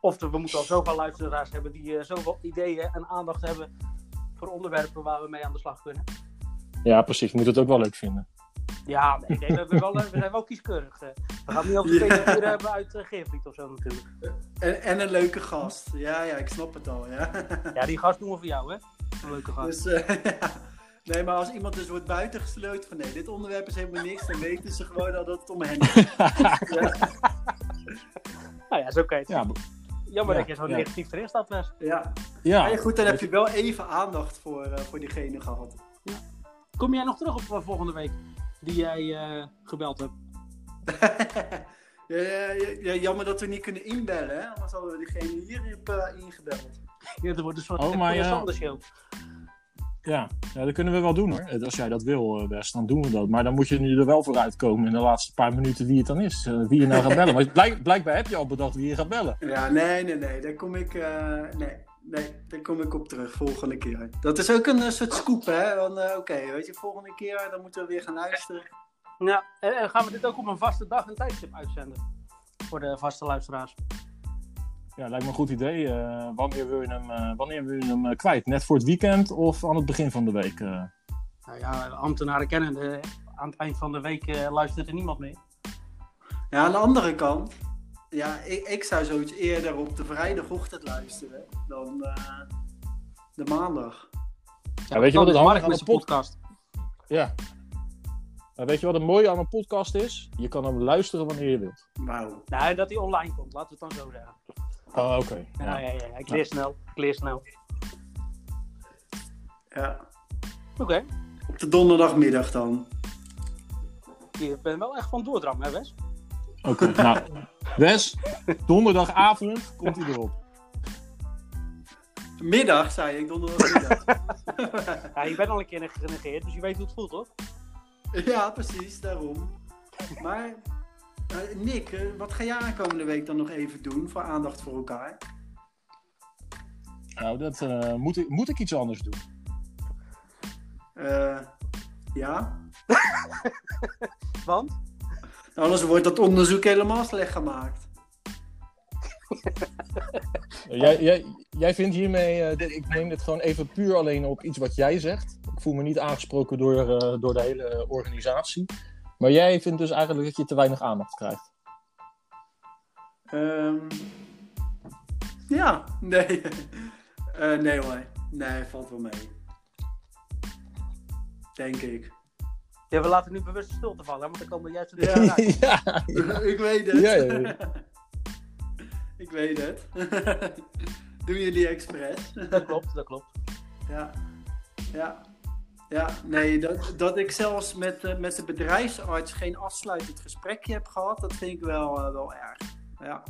Speaker 2: Of we moeten al zoveel luisteraars hebben die eh, zoveel ideeën en aandacht hebben voor onderwerpen waar we mee aan de slag kunnen.
Speaker 1: ja, precies. We moeten het ook wel leuk vinden.
Speaker 2: Ja, nee, ik denk dat we, wel, eh, we zijn wel kieskeurig. eh. We gaan niet over
Speaker 3: Ja.
Speaker 2: twee uur hebben uit uh, Geervliet of zo natuurlijk.
Speaker 3: En, en een leuke gast. Ja, ja, ik snap het al, ja.
Speaker 2: Ja, die gast doen we voor jou, hè? Een leuke gast.
Speaker 3: Dus, eh, ja. Nee, maar als iemand dus wordt buitengesloten van nee, dit onderwerp is helemaal niks, dan weten ze gewoon al dat het om hen gaat. Ja,
Speaker 2: Nou ja, zo kan je het
Speaker 1: Ja,
Speaker 2: Jammer
Speaker 1: ja,
Speaker 2: dat je zo
Speaker 1: ja.
Speaker 2: negatief erin staat, Wes.
Speaker 3: ja.
Speaker 1: ja.
Speaker 3: Maar ja, goed, dan heb je wel even aandacht voor, eh, voor diegene gehad.
Speaker 2: Kom jij nog terug op eh, volgende week? Die jij eh, gebeld hebt.
Speaker 3: ja, ja, ja, ja, jammer dat we niet kunnen inbellen, hè? anders hadden we diegene hier uh, ingebeld.
Speaker 2: Ja, dat wordt een soort
Speaker 1: Oh, maar
Speaker 2: show.
Speaker 1: Ja. ja, dat kunnen we wel doen hoor. Als jij dat wil, eh, best, dan doen we dat. Maar dan moet je nu er wel voor uitkomen in de laatste paar minuten wie het dan is. eh, wie je nou gaat bellen. Maar blijk, blijkbaar heb je al bedacht wie je gaat bellen.
Speaker 3: Ja, nee, nee, nee, daar kom ik, eh, nee, nee, daar kom ik op terug volgende keer. Dat is ook een soort scoop, hè? Want, eh, Oké, weet je, volgende keer dan moeten we weer gaan luisteren.
Speaker 2: Ja, en, en gaan we dit ook op een vaste dag en tijdstip uitzenden? Voor de vaste luisteraars.
Speaker 1: Ja, lijkt me een goed idee. Eh, wanneer wil je hem, eh, wanneer wil je hem eh, kwijt? Net voor het weekend of aan het begin van de week? eh?
Speaker 2: Nou ja, ambtenaren kennen de, aan het eind van de week luistert er niemand meer.
Speaker 3: Ja, aan de andere kant, ja, ik, ik zou zoiets eerder op de vrijdagochtend luisteren dan eh, de maandag.
Speaker 1: Ja, weet je wat het
Speaker 2: Mark
Speaker 1: aan pod-
Speaker 2: podcast?
Speaker 1: Ja. Maar weet je wat het mooie aan een podcast is? Je kan hem luisteren wanneer je wilt.
Speaker 3: Wauw.
Speaker 2: Nou, dat hij online komt, laten we het dan zo zeggen.
Speaker 1: Oh, oké.
Speaker 2: Ja, ja, ja, ik leer snel. Ik leer snel.
Speaker 3: Ja,
Speaker 2: Oké,
Speaker 3: op de donderdagmiddag dan.
Speaker 2: je bent wel echt van doordram, hè Wes?
Speaker 1: Oké, nou. Wes, donderdagavond komt hij erop.
Speaker 3: Middag, zei ik, donderdagmiddag.
Speaker 2: Ja, je bent al een keer genegeerd, dus je weet hoe het voelt, toch?
Speaker 3: ja, precies, daarom. Maar, eh, Nick, eh, wat ga jij aankomende week dan nog even doen voor aandacht voor elkaar?
Speaker 1: Nou, dat eh, moet, ik, moet ik iets anders doen.
Speaker 3: Eh, ja?
Speaker 2: Want?
Speaker 3: Anders wordt dat onderzoek helemaal slecht gemaakt.
Speaker 1: Jij, jij, jij vindt hiermee, eh, dit- ik neem dit gewoon even puur alleen op iets wat jij zegt. Ik voel me niet aangesproken door, eh, door de hele organisatie. Maar jij vindt dus eigenlijk dat je te weinig aandacht krijgt.
Speaker 3: Ehm, Ja, nee. Eh, nee hoor. Nee, valt wel mee. Denk ik.
Speaker 2: Ja, we laten nu bewust stil te vallen, want dan komen we juist
Speaker 3: Ja.
Speaker 2: ja.
Speaker 1: ja,
Speaker 3: ik weet het.
Speaker 1: Ja, ja, ja.
Speaker 3: ik weet het. Doen jullie expres?
Speaker 2: Dat klopt, dat klopt.
Speaker 3: Ja. Ja. Ja, nee, dat, dat ik zelfs met, eh, met de bedrijfsarts geen afsluitend gesprekje heb gehad, dat vind ik wel, eh, wel erg. Ja.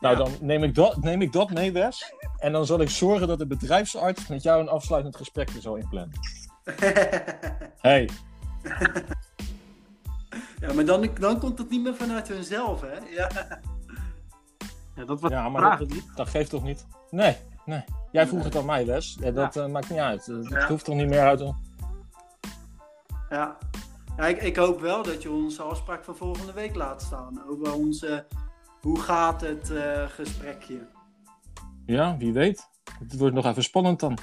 Speaker 1: Nou,
Speaker 3: Ja.
Speaker 1: dan neem ik, dat, neem ik dat mee, Wes. En dan zal ik zorgen dat de bedrijfsarts met jou een afsluitend gesprekje zal inplannen. Hey,
Speaker 3: ja, maar dan, dan komt het niet meer vanuit hunzelf, hè? Ja.
Speaker 2: Ja, dat was
Speaker 1: ja, maar
Speaker 2: vraag
Speaker 1: dat, dat geeft toch niet? Nee, nee. Jij vroeg het aan mij, Wes. Ja, dat eh, maakt niet uit. Het
Speaker 3: Ja.
Speaker 1: hoeft toch niet meer uit.
Speaker 3: Ja, ja ik, ik hoop wel dat je onze afspraak van volgende week laat staan. Over onze hoe gaat het eh, gesprekje.
Speaker 1: Ja, wie weet. Het wordt nog even spannend dan.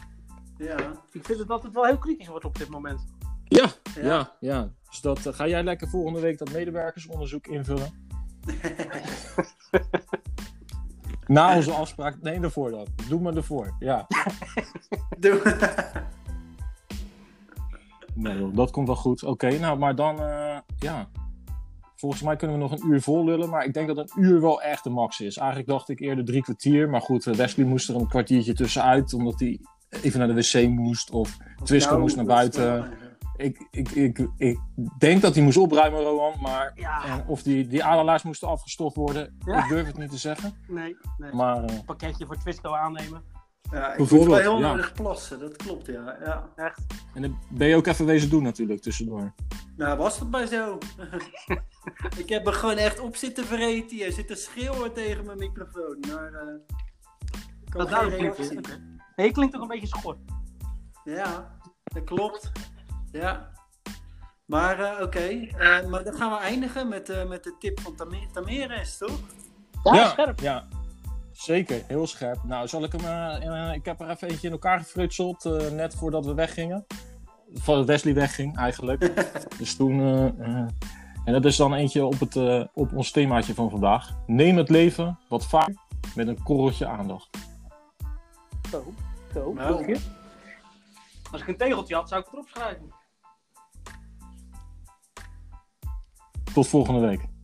Speaker 3: Ja,
Speaker 2: Ik vind het altijd wel heel kritisch wordt op dit moment.
Speaker 1: Ja,
Speaker 3: Ja.
Speaker 1: ja, ja. Dus dat, eh, ga jij lekker volgende week dat medewerkersonderzoek invullen? Na onze afspraak. Nee, daarvoor dan. Doe maar ervoor. Ja.
Speaker 3: Doe-
Speaker 1: Nee, joh, dat komt wel goed. Oké, nou, maar dan, eh, ja. Volgens mij kunnen we nog een uur vol lullen, maar ik denk dat een uur wel echt de max is. Eigenlijk dacht ik eerder drie kwartier, maar goed, eh, Wesley moest er een kwartiertje tussenuit, omdat hij even naar de wc moest of Twisco
Speaker 3: Nou,
Speaker 1: moest naar buiten. Ik, ik, ik, ik denk dat hij moest opruimen, Rohan, maar
Speaker 2: Ja,
Speaker 1: en of die, die adelaars moesten afgestoft worden,
Speaker 2: Ja.
Speaker 1: ik durf het niet te zeggen.
Speaker 2: nee, nee.
Speaker 1: Maar eh,
Speaker 2: Een pakketje voor Twisco aannemen.
Speaker 3: Ja, ik moet
Speaker 1: Bijvoorbeeld,
Speaker 3: wel heel
Speaker 1: ja.
Speaker 3: nodig plassen, dat klopt, ja. ja.
Speaker 2: Echt.
Speaker 1: en dat ben je ook even wezen doen natuurlijk, tussendoor.
Speaker 3: Nou, was dat maar zo. ik heb er gewoon echt op zitten vreten hier, zitten schreeuwen tegen mijn microfoon. Maar, eh ik
Speaker 2: Dat
Speaker 3: geen
Speaker 2: klinkt
Speaker 3: reactie.
Speaker 2: je klinkt ook een beetje schor.
Speaker 3: Ja, dat klopt. Ja. Maar eh, oké, Eh, maar dan gaan we eindigen met, eh, met de tip van Tame- Tameres, toch?
Speaker 2: Ja, scherp.
Speaker 1: Ja, zeker. Heel scherp. Nou, zal ik hem... ik heb er even eentje in elkaar gefrutseld, eh, net voordat we weggingen. Voordat Wesley wegging, eigenlijk. dus toen... en dat is dan eentje op, het, op ons themaatje van vandaag. Neem het leven wat vaak met een korreltje aandacht.
Speaker 2: Zo, zo.
Speaker 3: Nou.
Speaker 2: Als ik een tegeltje had, zou ik het erop schrijven.
Speaker 1: Tot volgende week.